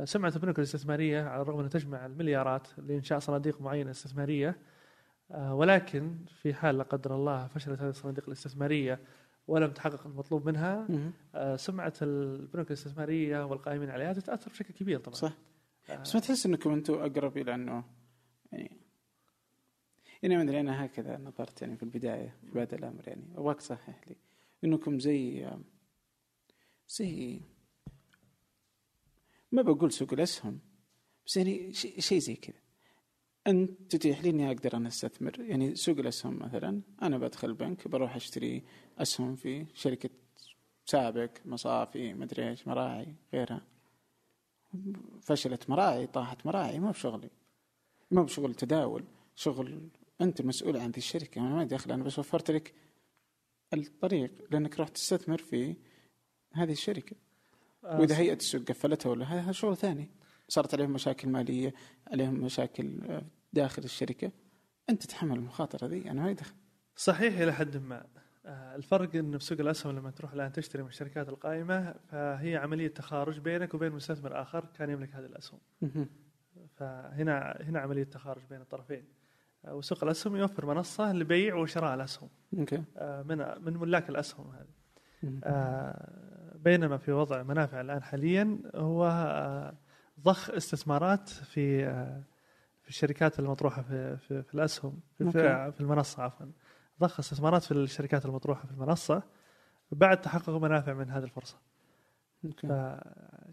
سمعة البنوك الاستثمارية على الرغم إنها تجمع المليارات لإنشاء صناديق معينة استثمارية ولكن في حال لا قدر الله فشلت هذه الصناديق الاستثمارية ولم تحقق المطلوب منها. آه، سمعة البنوك الاستثمارية والقائمين عليها تتأثر بشكل كبير طبعا. صح. آه، بس ما تحس إنكم أنتم أقرب إلى أنه يعني يعني ما أدري أنا هكذا نظرت يعني في البداية في بدايه الأمر يعني. ابغاك تصحح لي إنكم زي زي ما بقول سوق الأسهم بس يعني شيء شي زي كذا. انت تتيح لي إني أقدر أنا أستثمر. يعني سوق الأسهم مثلا أنا بدخل البنك بروح أشتري أسهم في شركة سابق مصافي مدري إيش مراعي غيرها. فشلت مراعي طاحت مراعي ما بشغلي. ما بشغل تداول شغل أنت مسؤول عن ذي الشركة. أنا ما دخل أنا بس وفرت لك الطريق لأنك رحت تستثمر في هذه الشركة. آه، وإذا هيئة السوق قفلتها ولا هذا شغل ثاني. صارت عليهم مشاكل مالية عليهم مشاكل آه، داخل الشركة أنت تتحمل المخاطره ذي أنا ما يدخل صحيح إلى حد ما. آه، الفرق انه في سوق الأسهم لما تروح الآن تشتري من الشركات القائمة فهي عملية تخارج بينك وبين مستثمر آخر كان يملك هذه الأسهم. فهنا هنا عملية تخارج بين الطرفين. آه، وسوق الأسهم يوفر منصة لبيع وشراء الأسهم. okay. من من ملاك الأسهم هذه. بينما في وضع منافع الآن حاليا هو ضخ استثمارات في في الشركات المطروحة في في, في الأسهم في, في, okay. في المنصة عفوا. ضخ استثمارات في الشركات المطروحة في المنصة بعد تحقق منافع من هذه الفرصة. أوكي.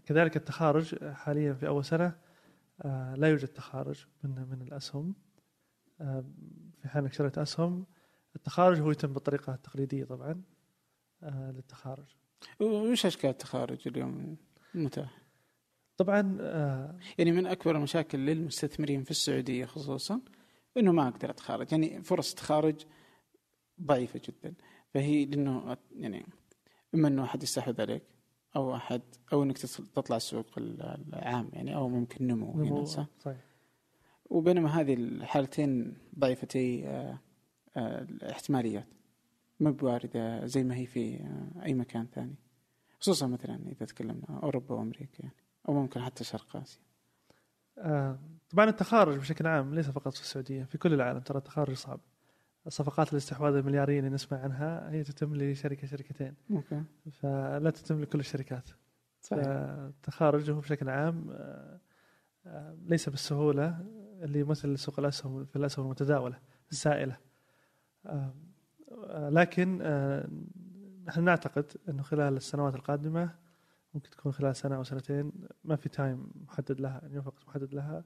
كذلك التخارج حاليا في أول سنة آه، لا يوجد تخارج من من الأسهم آه، في حال إنك شريت أسهم. التخارج هو يتم بالطريقة التقليدية طبعا آه، للتخارج. وش أشكال التخارج اليوم؟ متاح. طبعا آه، يعني من أكبر المشاكل للمستثمرين في السعودية خصوصا إنه ما أقدر أتخارج. يعني فرص التخارج ضعيفة جدا. فهي لأنه يعني إما إنه أحد يستحوذ عليك أو أحد أو إنك تطل- تطلع السوق العام يعني أو ممكن نمو هنا نمو- صح؟ صحيح. وبينما هذه الحالتين ضعيفتي آه، آه، الاحتماليات ما بواردة زي ما هي في أي مكان ثاني. خصوصا مثلا إذا تكلمنا أوروبا وأمريكا يعني. أو ممكن حتى شرق آسيا. آه، طبعا التخارج بشكل عام ليس فقط في السعودية في كل العالم ترى التخارج صعب. صفقات الاستحواذ الملياريه اللي نسمع عنها هي تتم لشركة شركتين. okay. فلا تتم لكل الشركات. صحيح. التخارج هو بشكل عام آه، آه، ليس بالسهولة اللي يمثل سوق الأسهم في الأسهم المتداولة السائلة. آه، لكن نحن نعتقد إنه خلال السنوات القادمة ممكن تكون خلال سنة أو سنتين ما في time محدد لها يعني وقت محدد لها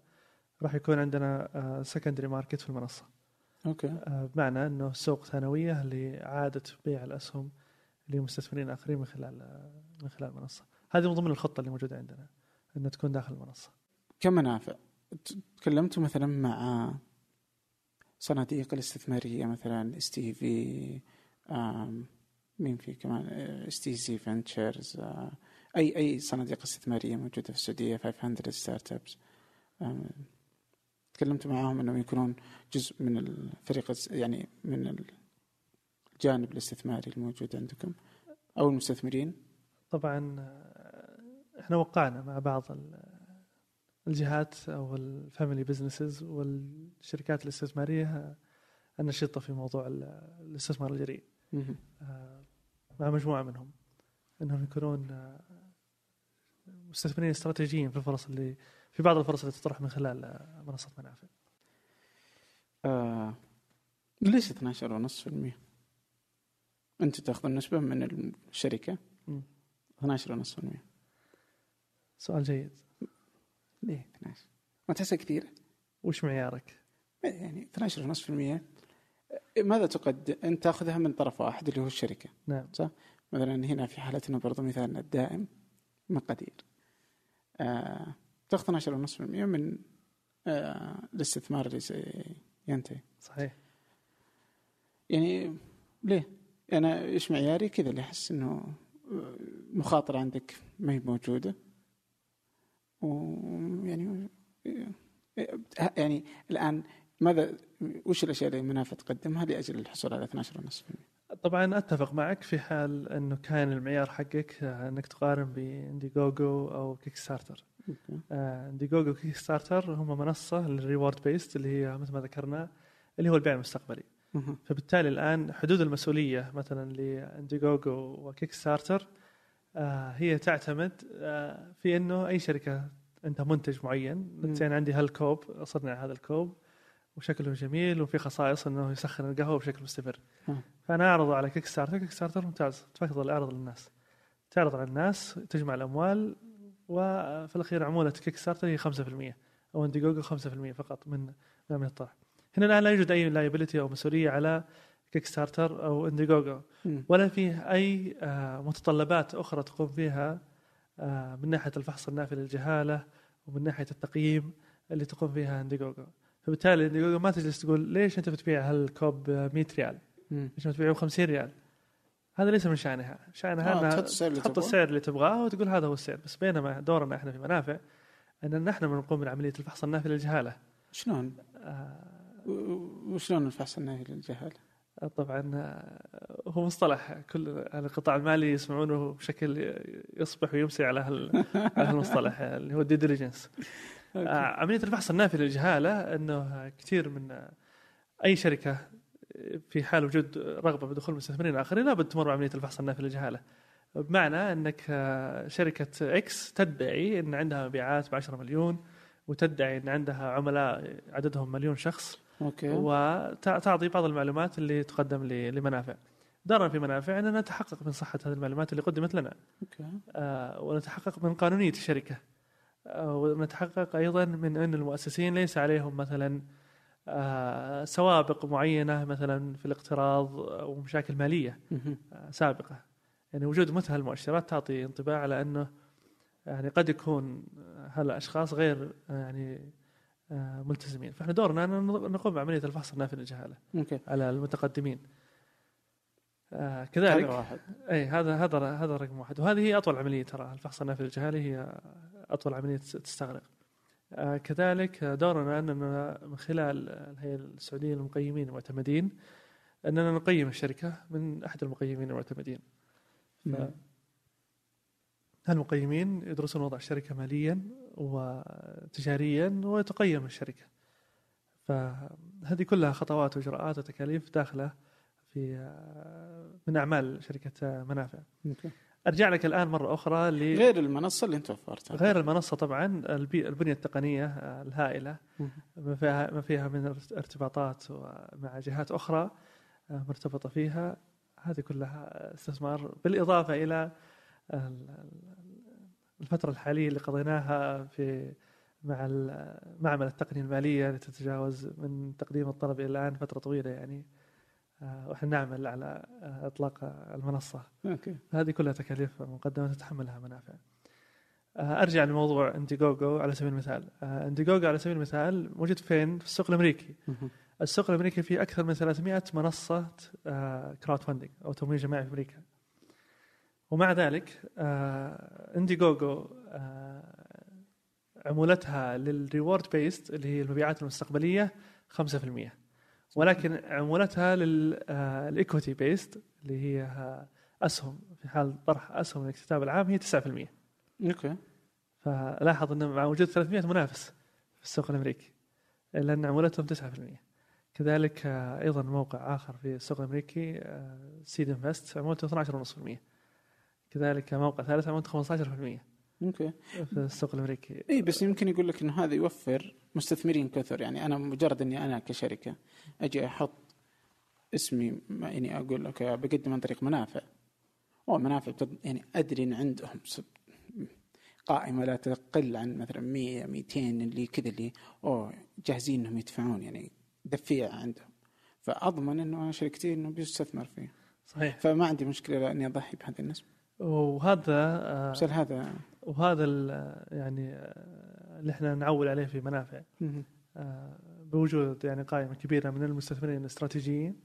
راح يكون عندنا secondary market في المنصة. okay. آه، بمعنى إنه سوق ثانوية لاعاده بيع الأسهم لمستثمرين آخرين من خلال آه، من خلال المنصة. هذه من ضمن الخطة اللي موجودة عندنا انها تكون داخل المنصة. كمنافع ت- تكلمتوا مثلا مع صناديق الاستثمارية مثلا STV مين في كمان؟ STC Ventures أي أي صناديق استثمارية موجودة في السعودية 500 Startups تكلمت معاهم إنهم يكونون جزء من الفريق يعني من الجانب الاستثماري الموجود عندكم أو المستثمرين. طبعا إحنا وقعنا مع بعض ال- الجهات أو ال family businesses والشركات الاستثمارية النشطة في موضوع ال- الاستثمار الجريء. آه، مع مجموعة منهم. إنهم يكونون مستثمرين استراتيجيين في الفرص اللي في بعض الفرص اللي تطرح من خلال آه، منصة منافع. آه ليش 12.5%؟ انت تاخذ النسبة من الشركة. مم. 12.5% سؤال جيد. ليه 12 ما تحسها كثير؟ وش معيارك؟ يعني 12.5% ماذا تقدم انت تاخذها من طرف واحد اللي هو الشركة نعم. مثلا هنا في حالتنا برضو مثالنا الدائم مقادير. تاخذ 12.5% من آه الاستثمار اللي ينتهي صحيح يعني ليه؟ أنا إيش معياري كذا اللي أحس إنه مخاطرة عندك ما هي موجودة ويعني يعني الآن ماذا وش الأشياء اللي منافع تقدمها لأجل الحصول على 12.5%؟ طبعا أتفق معك في حال إنه كان المعيار حقك آه، إنك تقارن ب Indiegogo أو Kickstarter okay. آه، Indiegogo و Kickstarter هم منصة لل reward based اللي هي مثل ما ذكرنا اللي هو البيع المستقبلي. فبالتالي الآن حدود المسؤولية مثلا ل Indiegogo و Kickstarter هي تعتمد آه، في إنه أي شركة عندها منتج معين. مثلا عندي هالكوب صنع هذا الكوب وشكله جميل وفي خصائص إنه يسخن القهوة بشكل مستمر. مم. فأنا اعرضه على Kickstarter Kickstarter ممتاز. تفضل اعرض للناس. تعرض على الناس تجمع الأموال وفي الأخير عمولة Kickstarter هي 5% أو Indiegogo 5% فقط من من الطرح هنا الآن لا يوجد أي liability أو مسؤولية على Kickstarter أو Indiegogo مم. ولا فيه أي آه، متطلبات أخرى تقوم فيها آه، من ناحية الفحص النافي للجهالة ومن ناحية التقييم اللي تقوم فيها انديجوجو فبالتالي ما تجلس تقول ليش أنت بتبيع هالكوب ب 100 ريال؟ ليش ما تبيعه ب 50 ريال؟ هذا ليس من شأنها، شأنها آه، أنها تحط السعر اللي تحط تبغاه. السعر اللي تبغاه وتقول هذا هو السعر، بس بينما دورنا إحنا في منافع أن نحن بنقوم بعملية الفحص النافي للجهالة. شلون؟ آه، وشلون الفحص النهائي للجهالة؟ طبعا آه، هو مصطلح كل القطاع المالي يسمعونه بشكل يصبح ويمسي على هال- على هالمصطلح اللي هو ال due diligence عملية الفحص النافي للجهاله إنه كثير من آه، أي شركة في حال وجود رغبة بدخول مستثمرين آخرين لابد تمر بعملية الفحص النافي للجهاله بمعنى إنك آه، شركة X تدعي إن عندها مبيعات ب 10 مليون وتدعي إن عندها عملاء عددهم مليون شخص okay. وتعطي بعض المعلومات اللي تقدم لمنافع. دورنا في منافع إننا نتحقق من صحة هذه المعلومات اللي قدمت لنا. أوكي. آه، ونتحقق من قانونية الشركة. آه، ونتحقق أيضا من أن المؤسسين ليس عليهم مثلا آه، سوابق معينة مثلا في الاقتراض أو مشاكل ماليه. آه، سابقة. يعني وجود مثل هالمؤشرات تعطي انطباع على أنه يعني قد يكون هالأشخاص غير آه، يعني آه، ملتزمين. فإحنا دورنا أن نقوم بعملية الفحص النافي للجهاله على المتقدمين. آه، هذا كذلك واحد. إي هذا هذا هذا رقم واحد. وهذه هي أطول عملية ترى الفحص النافي للجهاله هي أطول عملية تستغرق. آه، كذلك دورنا أننا من خلال الهيئه السعودية للمقيمين المعتمدين أننا نقيم الشركة من أحد المقيمين المعتمدين. نعم. هالمقيمين يدرسون وضع الشركة ماليا وتجاريا وتقيم الشركة. فهذه كلها خطوات وإجراءات وتكاليف داخلة في آه، من أعمال شركة آه، منافع. okay. أرجع لك الآن مرة أخرى ل غير المنصة اللي انت وفرتها. غير المنصة طبعا البي- البنية التقنية آه، الهائلة. ما فيها ما فيها من ارت- ارتباطات مع جهات أخرى آه، مرتبطة فيها. هذه كلها استثمار بالإضافة إلى ال- الفترة الحالية اللي قضيناها في مع معمل التقنية المالية اللي تتجاوز من تقديم الطلب إلى الآن فترة طويلة يعني. وإحنا نعمل على آه، إطلاق المنصة. okay. هذه كلها تكاليف مقدمة تتحملها منافع. آه، أرجع لموضوع Indiegogo على سبيل المثال. آه، Indiegogo على سبيل المثال موجود فين؟ في السوق الأمريكي. السوق الأمريكي فيه أكثر من 300 منصة crowdfunding أو تمويل جماعي في أمريكا. ومع ذلك آه، Indiegogo آه، عمولتها لل reward based اللي هي المبيعات المستقبلية 5% ولكن عمولتها لل equity based اللي هي آه، أسهم. في حال طرح أسهم الاكتتاب العام هي 9% okay. فلاحظ انه مع وجود 300 منافس في السوق الأمريكي إلا إن عمولتهم 9% كذلك آه، أيضا موقع آخر في السوق الأمريكي SeedInvest عمولته 12.5% كذلك موقع ثالث عمولته 15% okay. في السوق الأمريكي. اي بس يمكن يقول لك انه هذا يوفر مستثمرين كثر. يعني أنا مجرد إني أنا كشركة أجي أحط اسمي يعني أقول okay بقدم عن طريق منافع. أو منافع بتض... يعني أدري إن عندهم قائمة لا تقل عن مثلا 100 200 اللي كذا اللي أوه جاهزين إنهم يدفعون يعني دفيع عندهم. فأضمن إنه أنا شركتي إنه بيستثمر فيه. صحيح. فما عندي مشكلة إني أضحي بهذه النسبة. وهذا آه، بس هذا وهذا ال- يعني آه، اللي إحنا نعول عليه في منافع. آه، بوجود يعني قائمة كبيرة من المستثمرين الاستراتيجيين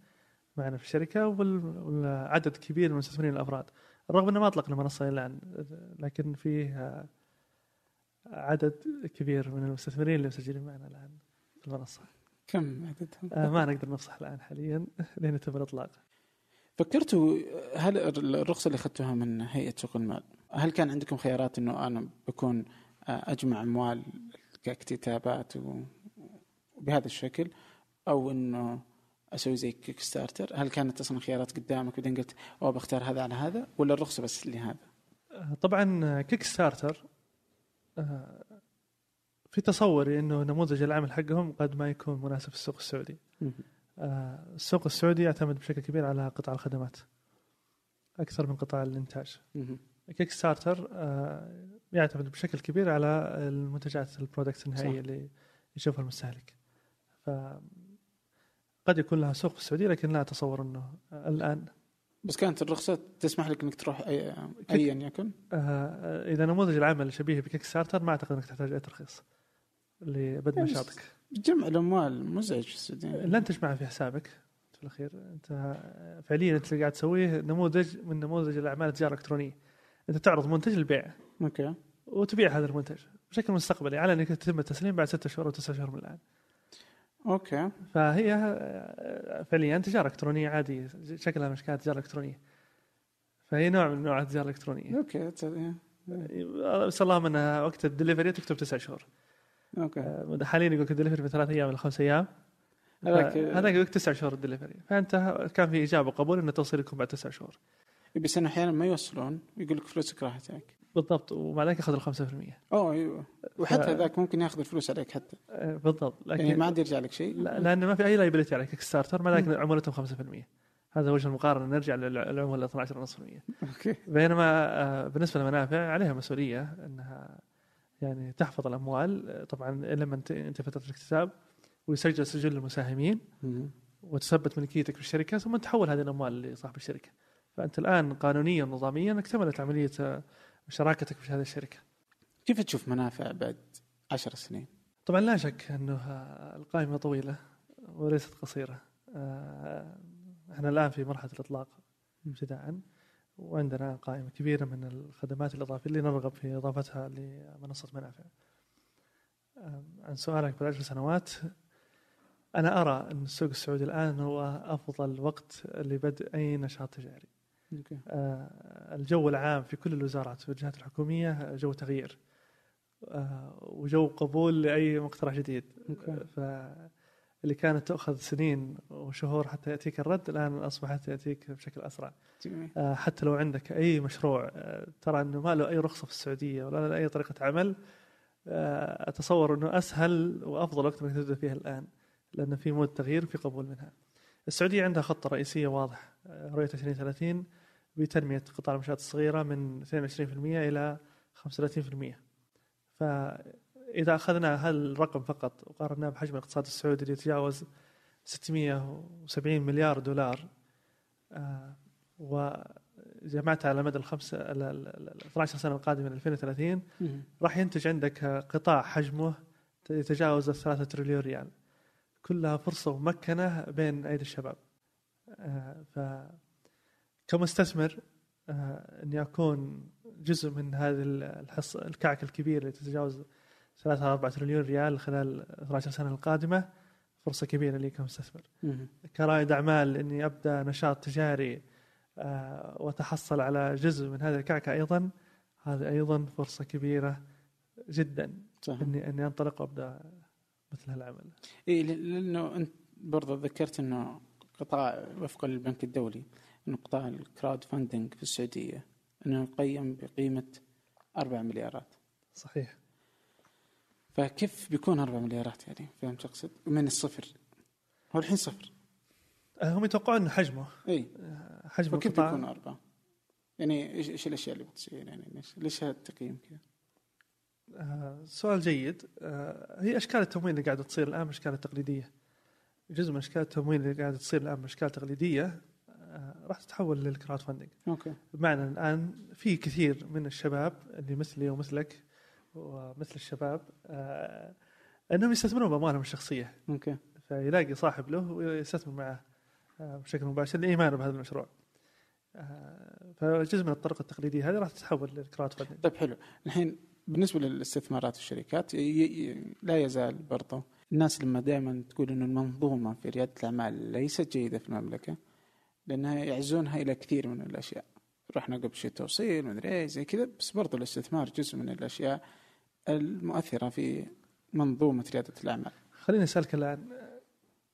معنا في الشركة وال- والعدد كبير من المستثمرين الأفراد رغم أنه ما أطلقنا منصة إلى الآن لكن فيه آه، عدد كبير من المستثمرين اللي مسجلين معنا الآن في المنصة كم عددهم؟ آه، ما نقدر نفصح الآن حاليا <laughs> لين تم الإطلاق فكرتوا هل الرخصة اللي أخذتوها من هيئة سوق المال هل كان عندكم خيارات أنه أنا بكون أجمع أموال كاكتتابات و- وبهذا الشكل أو أنه أسوي زي Kickstarter هل كانت أصلا خيارات قدامك بعدين قلت أو بختار هذا على هذا ولا الرخصة بس لهذا؟ آه، طبعا Kickstarter آه، في تصوري إنه نموذج العمل حقهم قد ما يكون مناسب في السوق السعودي. آه، السوق السعودي يعتمد بشكل كبير على قطاع الخدمات أكثر من قطاع الإنتاج. Kickstarter آه، يعتمد بشكل كبير على المنتجات ال product النهائية صح. اللي يشوفها المستهلك. ف قد يكون لها سوق في السعودية لكن لا أتصور إنه الآن. بس كانت الرخصة تسمح لك أنك تروح أي أيا يكن؟ آه، إذا نموذج العمل شبيه ب Kickstarter ما أعتقد إنك تحتاج أي ترخيص لبدء نشاطك جمع الأموال مزعج في السعودية. لن تجمع في حسابك في الأخير. أنت فعليا أنت اللي قاعد تسويه نموذج من نموذج الأعمال التجارة الإلكترونية. أنت تعرض منتج للبيع. okay. وتبيع هذا المنتج بشكل مستقبلي على أنك يتم التسليم بعد ستة شهور أو تسعة شهور من الآن. okay. فهي آه، فعليا تجارة إلكترونية عادية شكلها من اشكال التجاره الالكترونيه فهي نوع من انواع التجارة الإلكترونية. okay ت- بس اللهم انها وقت الدليفري تكتب تسع شهور. okay. آه، حاليا يقول لك الدليفري في ثلاث أيام إلى خمس أيام. هذاك- هذاك يقول تسع شهور الدليفري. فأنت كان في اجابه وقبول انه توصيل يكون بعد تسع شهور. بس انه أحيانا ما يوصلون يقول لك فلوسك راحت عليك بالضبط ومع ذلك ياخذ ال 5% أوه أيوه. وحتى ف- ذاك ممكن ياخذ الفلوس عليك حتى. آه، بالضبط. يعني لكن ما عاد يرجع لك شيء. لا- لأن ما في أي liability على كيك ستارتر مع ذلك. عمولتهم 5% هذا وجه المقارنة. نرجع للعمولة 12.5% أوكي. بينما آه، بالنسبة للمنافع عليها مسؤولية إنها يعني تحفظ الأموال. طبعا لما انتهي فترة الاكتساب ويسجل سجل المساهمين وتثبت ملكيتك في الشركة ثم تحول هذه الأموال لصاحب الشركة. فأنت الآن قانونيا ونظاميا اكتملت عملية آه، شراكتك في هذه الشركة كيف تشوف منافع بعد عشر سنين؟ طبعا لا شك أنه القائمة طويلة وليست قصيرة آه، إحنا الآن في مرحلة الإطلاق ابتداء وعندنا قائمة كبيرة من الخدمات الإضافية اللي نرغب في إضافتها لمنصة منافع. آه، عن سؤالك بالعشر سنوات أنا أرى أن السوق السعودي الآن هو أفضل وقت لبدء أي نشاط تجاري. آه، الجو العام في كل الوزارات والجهات الحكومية جو تغيير. آه، وجو قبول لأي مقترح جديد. فاللي كانت تأخذ سنين وشهور حتى يأتيك الرد الآن أصبحت يأتيك بشكل أسرع. جميل. آه، حتى لو عندك أي مشروع آه، ترى إنه ما له أي رخصة في السعودية ولا له أي طريقة عمل آه، أتصور إنه أسهل وأفضل وقت إنك تبدأ فيها الآن لأن في مود تغيير وفي قبول منها. السعودية عندها خطة رئيسية واضح آه، رؤية 2030 بتنمية قطاع المنشات الصغيرة من 22% إلى 35%. فإذا أخذنا هالرقم فقط وقارناه بحجم الاقتصاد السعودي اللي يتجاوز 670 مليار دولار آه، وجمعتها على مدى الخمسة ال- ال- ال 12 سنة القادمة من 2030 مهم. راح ينتج عندك قطاع حجمه يتجاوز الثلاثة تريليون ريال كلها فرصة ممكنة بين أيدي الشباب آه، ف كمستثمر آه، إني أكون جزء من هذه الحص الكعك الكبير اللي تتجاوز 3 4 تريليون ريال خلال 12 سنة القادمة فرصة كبيرة لي كمستثمر. كرائد أعمال إني أبدأ نشاط تجاري آه، وأتحصل على جزء من هذه الكعكة أيضا هذه أيضا فرصة كبيرة جدا صح اني إني أنطلق وأبدأ مثل هالعمل. اي لأنه أنت برضه ذكرت إنه قطاع وفقا للبنك الدولي قطاع ال crowdfunding في السعودية إنه يقيم بقيمة 4 مليارات. صحيح. فكيف بيكون 4 مليارات يعني؟ فهمت اقصد؟ من الصفر. هو الحين صفر. آه، هم يتوقعون حجمه. إي. آه، حجم فكيف القطاع بيكون أربعة؟ يعني إيش إيش الأشياء اللي بتصير يعني؟ ليش ليش هذا التقييم كذا؟ آه، سؤال جيد. آه، هي أشكال التمويل اللي قاعدة تصير الآن أشكال التقليديه جزء من أشكال التمويل اللي قاعدة تصير الآن أشكال تقليدية. راح تتحول لل crowdfunding. okay. بمعنى الآن في كثير من الشباب اللي مثلي ومثلك ومثل الشباب آه، إنهم يستثمرون باموالهم الشخصية. okay. فيلاقي صاحب له ويستثمر معه آه، بشكل مباشر لإيمانه بهذا المشروع. آه، فجزء من الطرق التقليدية هذه راح تتحول لل crowdfunding. طيب حلو. الحين بالنسبة للاستثمارات والشركات ي- ي- لا يزال برضه الناس لما دائما تقول إنه المنظومة في ريادة الأعمال ليست جيدة في المملكة. لأنها يعزونها إلى كثير من الأشياء رحنا قبل شيء توصيل مدري زي كذا بس برضه الاستثمار جزء من الأشياء المؤثرة في منظومة ريادة الأعمال خليني أسألك الآن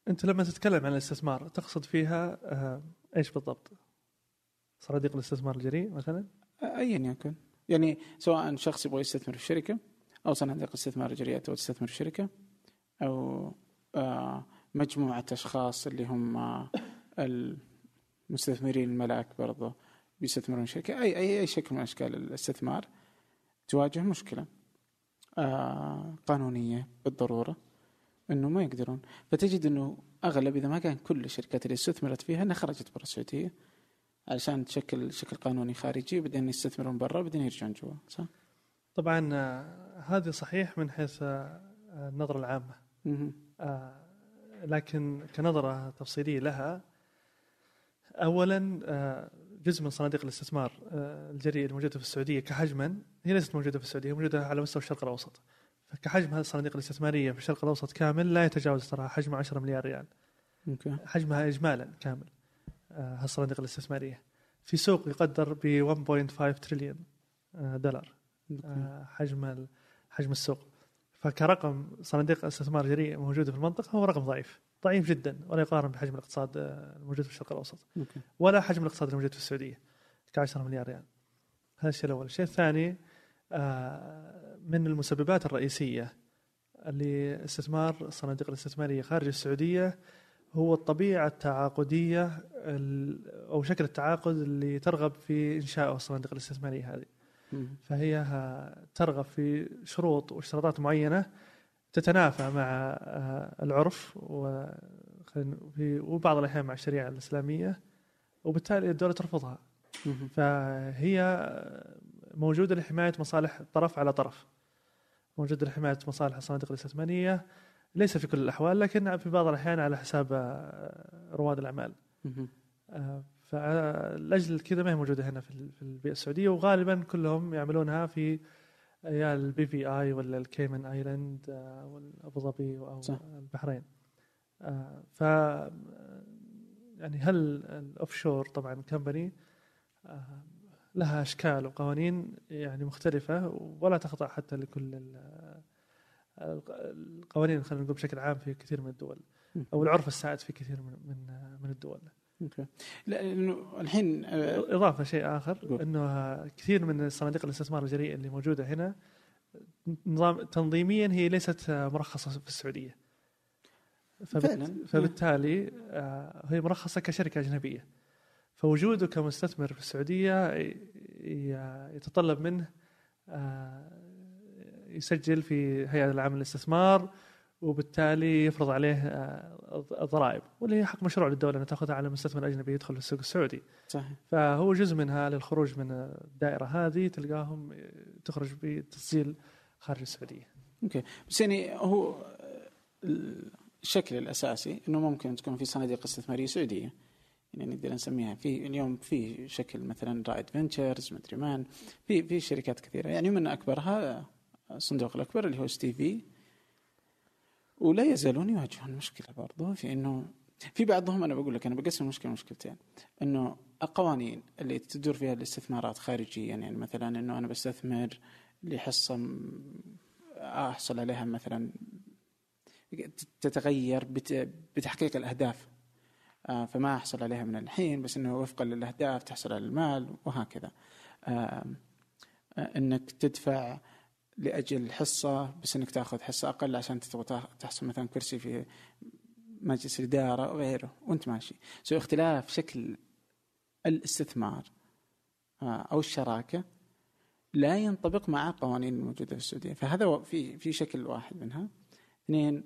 أنت لما تتكلم عن الاستثمار تقصد فيها آه، إيش بالضبط؟ صناديق الاستثمار الجريء مثلا؟ ايا يكن يعني سواء شخص يبغى يستثمر في شركة أو صناديق استثمار جريئه تبغى تستثمر في شركة أو آه، مجموعة أشخاص اللي هم آه، المستثمرين الملأك برضه بيستثمرون في شركه اي اي أي شكل من أشكال الاستثمار تواجه مشكلة آه، قانونية بالضرورة إنه ما يقدرون فتجد إنه أغلب إذا ما كان كل الشركات اللي استثمرت فيها إنها خرجت برا السعودية علشان تشكل شكل قانوني خارجي بعدين يستثمرون برا بعدين يرجعون جوا صح؟ طبعا آه، هذه صحيح من حيث آه، النظره العامة مهم. آه، لكن كنظرة تفصيلية لها اولا آه، جزء من صناديق الاستثمار آه، الجريئه الموجودة في السعودية كحجما هي ليست موجودة في السعودية هي موجودة على مستوى الشرق الأوسط. فكحجم هذه الصناديق الاستثمارية في الشرق الأوسط كامل لا يتجاوز ترى حجم 10 مليار ريال. أوكي. حجمها اجمالا كامل آه، هالصناديق الاستثمارية. في سوق يقدر ب 1.5 تريليون آه، دولار آه، حجم حجم السوق. فكرقم صناديق استثمار جريئه موجوده في المنطقة هو رقم ضعيف. ضعيف جدا ولا يقارن بحجم الاقتصاد آه، الموجود في الشرق الأوسط. ولا حجم الاقتصاد الموجود في السعودية ك 10 مليار ريال. هذا الشيء الأول. الشيء الثاني آه، من المسببات الرئيسية لاستثمار الصناديق الاستثمارية خارج السعودية هو الطبيعة التعاقدية ال- أو شكل التعاقد اللي ترغب في انشائه الصناديق الاستثمارية هذه. فهي آه، ترغب في شروط واشتراطات معينة تتنافى مع آه، العرف و- وبعض الأحيان مع الشريعة الإسلامية وبالتالي الدولة ترفضها. فهي موجودة لحماية مصالح طرف على طرف موجود لحماية مصالح الصناديق الاستثماريه ليس في كل الأحوال لكن في بعض الأحيان على حساب آه، رواد الأعمال. آه، فلاجل كذا ما هي موجودة هنا في البيئة السعودية وغالبا كلهم يعملونها في يا ال BVI ولا ال Cayman Island آه، ولا ابو ظبي أو صح. البحرين. آه، ف يعني هل ال offshore طبعا company آه، لها أشكال وقوانين يعني مختلفة؟ ولا تخضع حتى لكل ال- القوانين خلينا نقول بشكل عام في كثير من الدول. أو العرف السائد في كثير من من من الدول. أوكي. لأنه الحين آه، إضافة شيء آخر قول. إنه كثير من صناديق الاستثمار الجريئه اللي موجودة هنا نظام تنظيميا هي ليست مرخصة في السعودية. فبت فعلا. فبالتالي آه، هي مرخصة كشركة أجنبية. فوجوده كمستثمر في السعودية يتطلب منه آه، يسجل في هيئة العامه للاستثمار وبالتالي يفرض عليه آه، الضرائب واللي هي حق مشروع للدولة إنها تأخذها على مستثمر أجنبي يدخل في السوق السعودي. صحيح. فهو جزء منها للخروج من الدائرة هذه تلقاهم تخرج بتسجيل خارج السعودية. بس يعني هو آه، الشكل الأساسي إنه ممكن تكون في صناديق استثمارية سعودية. يعني نقدر نسميها. في اليوم في شكل مثلا رائد فينتشرز مدري مان في في شركات كثيرة. يعني من أكبرها الصندوق الأكبر اللي هو ستي في ولا يزالون يواجهون مشكلة برضو في إنه في بعضهم أنا بقول لك أنا بقسم المشكلة مشكلتين إنه القوانين اللي تدور فيها الاستثمارات خارجيا يعني مثلا إنه أنا بستثمر لحصة أحصل عليها مثلا تتغير بت- بتحقيق الأهداف آه، فما أحصل عليها من الحين بس إنه وفقا للأهداف تحصل على المال وهكذا. آه، إنك تدفع لأجل حصة بس إنك تأخذ حصة أقل عشان تبغى تحصل مثلا كرسي في مجلس الإدارة وغيره وأنت ماشي. سو اختلاف شكل الاستثمار آه، أو الشراكة لا ينطبق مع القوانين الموجودة في السعودية. فهذا في في شكل واحد منها. اثنين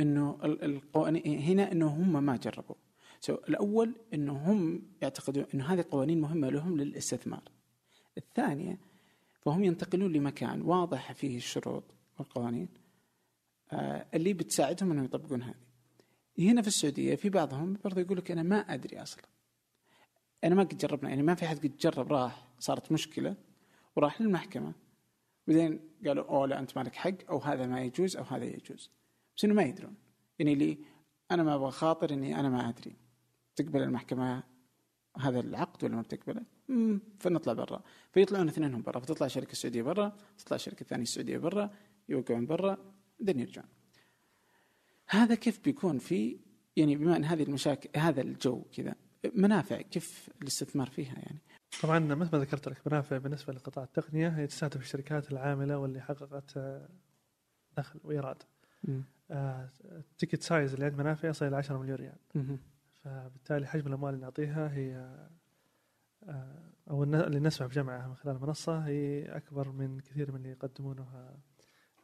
إنه ال- القوانين هنا إنه هم ما جربوا. سو الأول إنه هم يعتقدون إنه هذه قوانين مهمة لهم للاستثمار. الثانية فهم ينتقلون لمكان واضح فيه الشروط والقوانين آه، اللي بتساعدهم إنهم يطبقون هذه. هنا في السعودية في بعضهم برضه يقول لك أنا ما أدري أصلا. أنا ما قد جربنا يعني ما في أحد قد جرب راح صارت مشكلة وراح للمحكمة. بعدين قالوا أوه لا أنت مالك حق أو هذا ما يجوز أو هذا يجوز. بس إنه ما يدرون. يعني لي أنا ما أبغى خاطر إني أنا ما أدري. تقبل المحكمة هذا العقد ولا ما بتقبله؟ فنطلع برا. فيطلعون اثنينهم برا. فتطلع شركة السعودية برا تطلع شركة ثانية السعودية برا يوقعون برا بعدين يرجعون. هذا كيف بيكون في يعني بما إن هذه المشاكل هذا الجو كذا منافع كيف الاستثمار فيها يعني؟ طبعا مثل ما ذكرت لك منافع بالنسبة لقطاع التقنية هي تستهدف الشركات العاملة واللي حققت آه، دخل وإيراد. آه، ال ticket size اللي عند منافع يصل إلى 10 مليون ريال. فبالتالي حجم الأموال اللي نعطيها هي أو الن- اللي نسمح بجمعها من خلال المنصة هي أكبر من كثير من اللي يقدمونه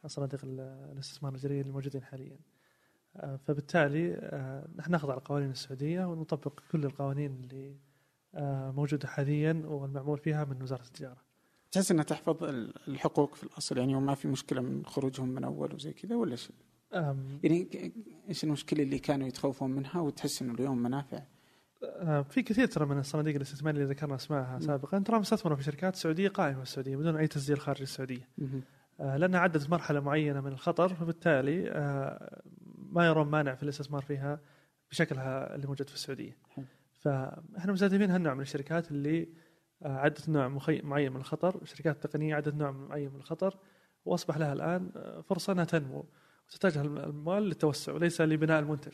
صناديق ال- الاستثمار الجريئه الموجودين حاليا. آه، فبالتالي آه، نحن نخضع القوانين السعودية ونطبق كل القوانين اللي آه، موجودة حاليا والمعمول فيها من وزارة التجارة. تحس إنها تحفظ ال- الحقوق في الأصل يعني وما في مشكلة من خروجهم من أول وزي كذا ولا شيء؟ آم، يعني إيش المشكلة اللي كانوا يتخوفون منها وتحس إنه اليوم منافع؟ آه، في كثير ترى من الصناديق الاستثمار اللي ذكرنا اسمائها. سابقا ترى استثمروا في شركات سعودية قائمة في السعودية بدون أي تسجيل خارج السعوديه. آه، لأنها عدت مرحلة معينة من الخطر فبالتالي آه، ما يرون مانع في الاستثمار فيها بشكلها اللي موجود في السعودية. فاحنا مستهدفين هالنوع من الشركات اللي عدت نوع. معين من الخطر، شركات تقنيه عدت نوع معين من الخطر وأصبح لها الآن فرصة إنها تنمو وتحتاج المال للتوسع وليس لبناء المنتج.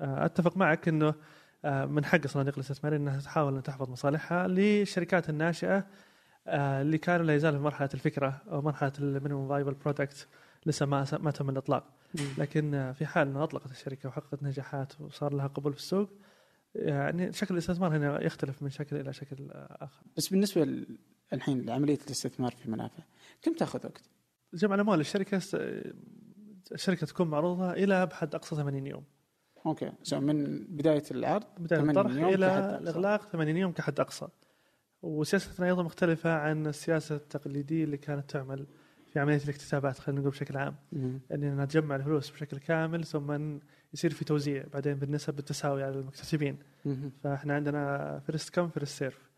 أتفق معك إنه من حق الصناديق الاستثماريه إنها تحاول أن تحفظ مصالحها للشركات الناشئة آه، اللي كانوا لا يزالوا في مرحلة الفكرة أو مرحلة ال minimum viable product لسه ما ما تم الإطلاق لكن آه، في حال إنها أطلقت الشركة وحققت نجاحات وصار لها قبول في السوق يعني شكل الاستثمار هنا يختلف من شكل إلى شكل آه، آخر. بس بالنسبة الحين لعملية الاستثمار في منافع كم تأخذ وقت؟ جمع الأموال الشركة الشركة تكون معروضة إلى بحد أقصى 80 يوم okay so من بداية العرض بداية 80 الطرح إلى. الإغلاق 80 يوم كحد أقصى وسياستنا أيضا مختلفة عن السياسة التقليدية اللي كانت تعمل في عملية الاكتتابات خلينا نقول بشكل عام مم. اننا نجمع الفلوس بشكل كامل ثم يصير في توزيع بعدين بالنسب بالتساوي على المكتسبين مم. فإحنا عندنا first come first serve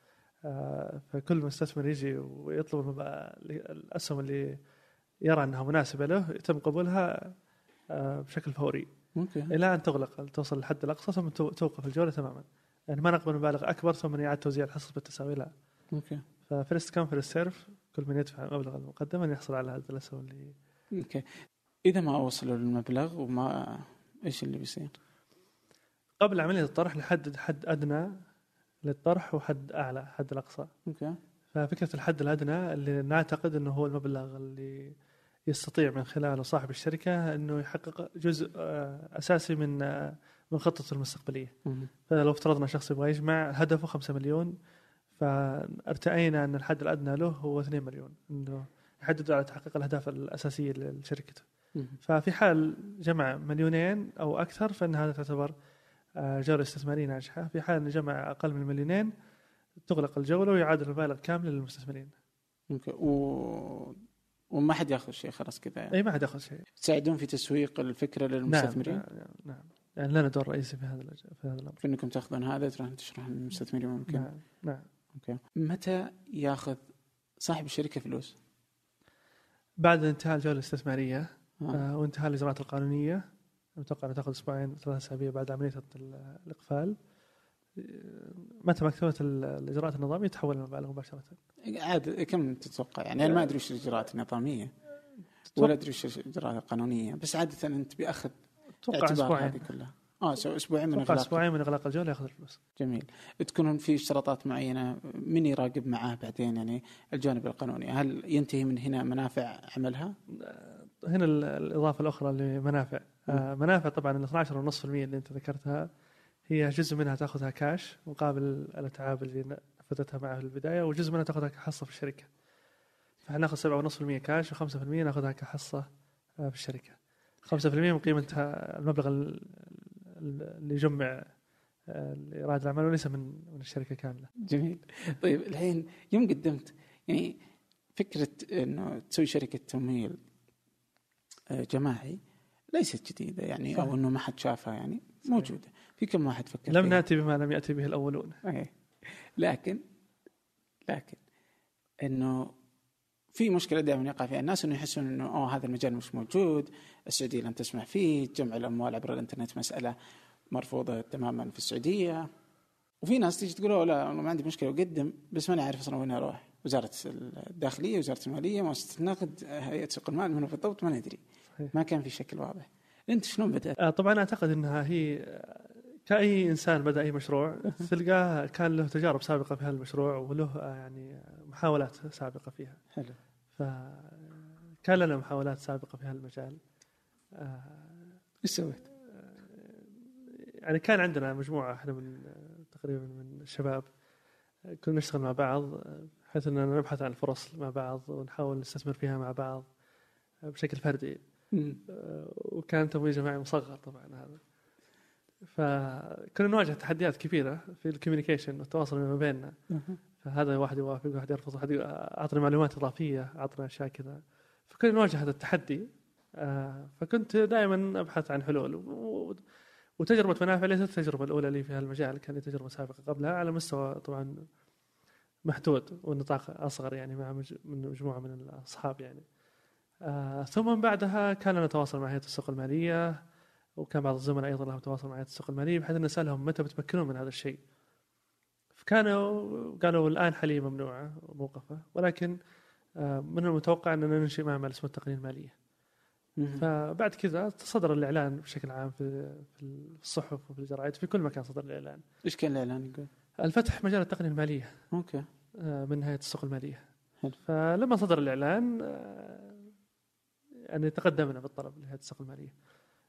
آه، فكل مستثمر يجي ويطلب الأسهم اللي يرى إنها مناسبة له يتم قبولها آه، بشكل فوري okay إلى أن تغلق توصل للحد الأقصى ثم تو- توقف الجولة تماما. يعني ما نقبل مبالغ أكبر ثم يعاد توزيع الحصص بالتساوي لا. okay ف first come first serve كل من يدفع المبلغ المقدم يحصل على هذه الأسهم اللي okay. إذا ما وصلوا للمبلغ وما إيش اللي بيصير؟ قبل عملية الطرح نحدد حد أدنى للطرح وحد أعلى حد الأقصى. أوكي. ففكرة الحد الأدنى اللي نعتقد إنه هو المبلغ اللي يستطيع من خلاله صاحب الشركة أنه يحقق جزء آه، أساسي من آه، من خطته المستقبلية. فلو افترضنا شخص يبغى يجمع هدفه 5 مليون فارتأينا أن الحد الأدنى له هو 2 مليون إنه يحدد على تحقيق الأهداف الأساسية لشركته. ففي حال جمع مليونين أو أكثر فإن هذا تعتبر آه، جولة استثمارية ناجحة. في حال جمع أقل من مليونين تغلق الجولة ويعاد المبالغ كاملة للمستثمرين. okay. و... وما حد ياخذ شيء خلاص كذا يعني. إي ما حد ياخذ شيء. تساعدون في تسويق الفكرة نعم للمستثمرين؟ نعم, نعم يعني لنا دور رئيسي في هذا في هذا الأمر. في إنكم تاخذون هذا تروحون تشرحون للمستثمرين ممكن؟ نعم نعم. أوكي. متى ياخذ صاحب الشركة فلوس؟ بعد انتهاء الجولة الاستثمارية آه. آه، وانتهاء الإجراءات القانونية. أتوقع انها تاخذ أسبوعين ثلاث أسابيع بعد عملية ال- الإقفال. متى ما اكتملت ال- الإجراءات النظامية تحول المبالغ مباشرة. عاد كم تتوقع؟ يعني أنا ما أدري وش الإجراءات النظامية ولا أدري وش الإجراءات القانونية بس عادة أنت بيأخذ أتوقع أسبوعين. هذه كلها. آه أسبوعين من إغلاق. أسبوعين من إغلاق الجولة يأخذ الفلوس. جميل. تكونون في اشتراطات معينة من يراقب معاه بعدين؟ يعني الجانب القانوني هل ينتهي من هنا منافع عملها؟ هنا ال- الإضافة الأخرى لمنافع. آه، منافع طبعا ال 12.5% اللي أنت ذكرتها هي جزء منها تاخذها كاش مقابل الاتعاب اللي نفذتها معه في البداية وجزء منها تاخذها كحصة في الشركة. فناخذ 7.5% كاش و5% ناخذها كحصة آه، في الشركة. 5% من قيمه آه، المبلغ ال- ال- اللي يجمع آه، لرائد الأعمال وليس من من الشركة كاملة. جميل. طيب الحين يوم قدمت يعني فكرة إنه تسوي شركة تمويل آه، جماعي ليست جديدة يعني أو صحيح. إنه ما حد شافها يعني موجودة. في كم واحد فكر لم؟ نأتي بما لم يأتي به الأولون إيه. لكن لكن إنه في مشكلة دائما يقع فيها الناس إنه يحسون إنه أوه هذا المجال مش موجود، السعودية لن تسمح فيه، جمع الأموال عبر الإنترنت مسألة مرفوضة تماما في السعودية. وفي ناس تيجي تقول لا ما عندي مشكلة أقدم بس ماني عارف أصلا وين أروح، وزارة الداخلية، وزارة المالية، مؤسسة النقد، هيئة سوق المال، من بالضبط ما ندري. ما كان في شكل واضح. أنت شلون بدأت؟ آه، طبعا أعتقد إنها هي آه، كأي إنسان بدأ أي مشروع تلقاه كان له تجارب سابقة في هذا المشروع وله آه، يعني آه، محاولات سابقة فيها حلو. فكان لنا محاولات سابقة في هذا المجال آه، إيش سويت؟ يعني كان عندنا مجموعة إحنا من آه، تقريبا من الشباب آه، كنا نشتغل مع بعض آه، بحيث إننا نبحث عن الفرص مع بعض ونحاول نستثمر فيها مع بعض آه، بشكل فردي. آه، وكان تمويل جماعي مصغر طبعا هذا فكنا نواجه تحديات كبيرة في الكوميونيكيشن والتواصل ما بيننا. فهذا واحد يوافق واحد يرفض واحد اعطني معلومات إضافية أعطنا أشياء كذا. فكنا نواجه هذا التحدي. آه، فكنت دائما أبحث عن حلول. وتجربة منافع ليست التجربة الأولى لي في هذا المجال كان لي تجربة سابقة قبلها على مستوى طبعا محدود والنطاق أصغر يعني مع مجموعة من الأصحاب يعني. آه، ثم بعدها كان لنا تواصل مع هيئة السوق المالية. وكان بعض الزملاء أيضا لهم تواصل مع السوق المالية بحيث أن نسالهم متى بتمكنون من هذا الشيء. فكانوا قالوا الآن حاليا ممنوعة وموقفة ولكن آه، من المتوقع أننا ننشئ معمل اسمه التقنية المالية. فبعد كذا صدر الإعلان بشكل عام في في الصحف وفي الجرائد في كل مكان صدر الإعلان. إيش كان الإعلان يقول؟ الفتح مجال التقنية المالية. أوكي. آه، من هيئه السوق المالية. حلو. فلما صدر الإعلان آه، يعني تقدمنا بالطلب لهيئه السوق المالية.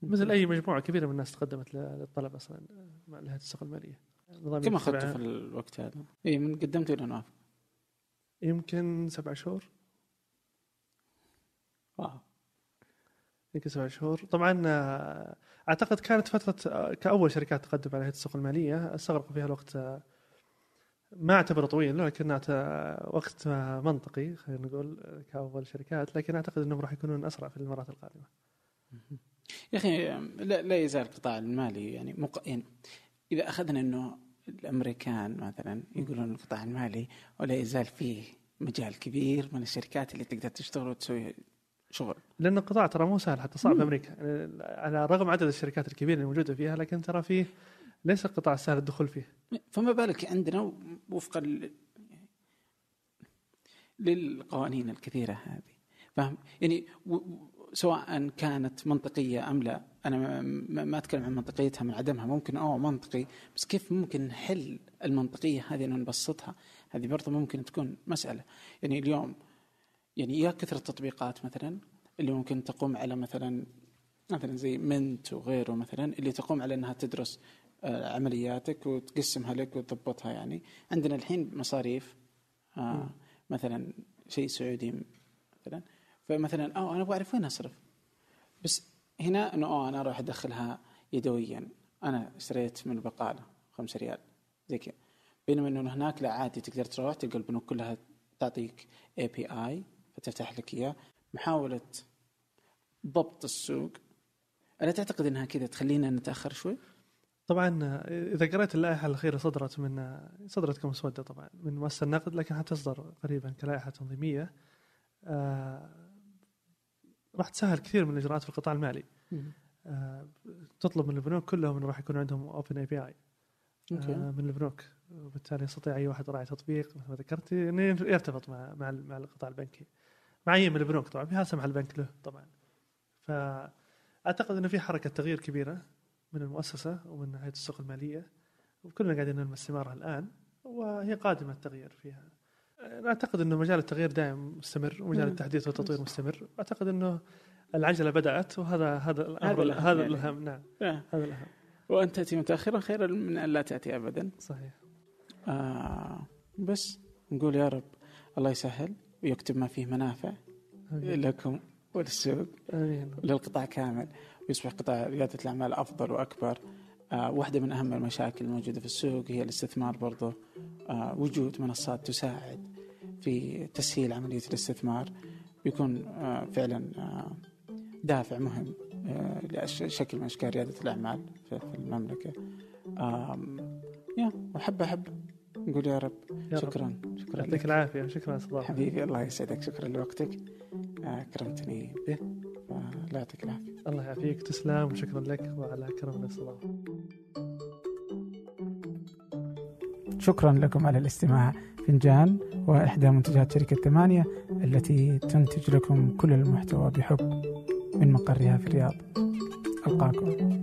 مثل أي مجموعة كبيرة من الناس تقدمت للطلب أصلا مع لهيئه السوق المالية. كم اخذته في الوقت هذا؟ اي من قدمت إلى نوافذ يمكن سبع شهور. واو. يمكن سبع شهور. طبعا آه، أعتقد كانت فترة آه، كأول شركات تقدم على هيئه السوق المالية. استغرق فيها الوقت آه، ما أعتبره طويل لكن وقت منطقي خلينا نقول كأول شركات. لكن أعتقد إنهم راح يكونون أسرع في المرات القادمة. يا أخي لا, لا يزال القطاع المالي يعني, مق... يعني إذا أخذنا إنه الأمريكان مثلا يقولون القطاع المالي ولا يزال فيه مجال كبير من الشركات اللي تقدر تشتغل وتسوي شغل. لأن القطاع ترى مو سهل حتى صعب في مم. أمريكا. يعني على رغم عدد الشركات الكبيرة اللي موجودة فيها لكن ترى فيه ليس القطاع سهل الدخول فيه. فما بالك عندنا وفقا ل- للقوانين الكثيرة هذه؟ فاهم؟ يعني و- سواء كانت منطقية أم لا. أنا ما- أتكلم عن منطقيتها من عدمها. ممكن أوه منطقي. بس كيف ممكن نحل المنطقية هذه أنه نبسطها؟ هذه برضه ممكن تكون مسألة. يعني اليوم يعني يا كثرة التطبيقات مثلا اللي ممكن تقوم على مثلا مثلا زي منت وغيره مثلا اللي تقوم على إنها تدرس آه، عملياتك وتقسمها لك وتضبطها يعني. عندنا الحين مصاريف آه. مثلا شيء سعودي مثلا. فمثلا آه أنا أبغى أعرف وين أصرف؟ بس هنا إنه آه أنا أروح أدخلها يدويا. أنا اشتريت من البقالة خمسة ريال زي كذا. بينما إنه هناك لا عادي تقدر تروح تلقى البنوك كلها تعطيك اي بي اي فتفتح لك إياه. محاولة ضبط السوق. ألا تعتقد إنها كذا تخلينا نتأخر شوي؟ طبعا إذا قرأت اللائحة الأخيرة صدرت من صدرت كمسودة طبعا من مؤسسة النقد لكن حتصدر قريبا كلائحة تنظيمية. آه، راح تسهل كثير من الاجراءات في القطاع المالي. آه، تطلب من البنوك كلهم إنه راح يكون عندهم open API من البنوك. وبالتالي يستطيع أي واحد راعي تطبيق مثل ما ذكرت انه يرتبط مع مع مع القطاع البنكي. مع اي من البنوك طبعا بهذا سمح البنك له طبعا. فأعتقد إنه في حركة تغيير كبيرة من المؤسسة ومن هيئه السوق المالية وكلنا قاعدين نلمس ثمارها الآن وهي قادمة التغيير فيها. أعتقد إنه مجال التغيير دائم مستمر ومجال. التحديث والتطوير مستمر. واعتقد إنه العجلة بدأت وهذا هذا الامر الأهم هذا يعني. الأهم نعم. آه. هذا الأهم. وأن تأتي متاخرا خير من أن لا تأتي ابدا. صحيح. آه بس نقول يا رب الله يسهل ويكتب ما فيه منافع آمين. لكم وللسوق. آمين. وللقطاع كامل. ويصبح قطاع ريادة الأعمال أفضل وأكبر. آه واحدة من أهم المشاكل الموجودة في السوق هي الاستثمار برضو. آه وجود منصات تساعد في تسهيل عملية الاستثمار. بيكون آه فعلا آه دافع مهم آه لشكل من أشكال ريادة الأعمال في المملكة. يا وحبة حبة نقول يا رب. يا رب. شكرا شكرا يعطيك لك. العافية. شكرا صدام حبيبي الله يسعدك. شكرا لوقتك. آه كرمتني. به فلا يعطيك العافية. الله يعافيك تسلم وشكرا لك وعلى كرم الاستضافه شكرا لكم على الاستماع. فنجان وإحدى منتجات شركة ثمانية التي تنتج لكم كل المحتوى بحب من مقرها في الرياض. ألقاكم.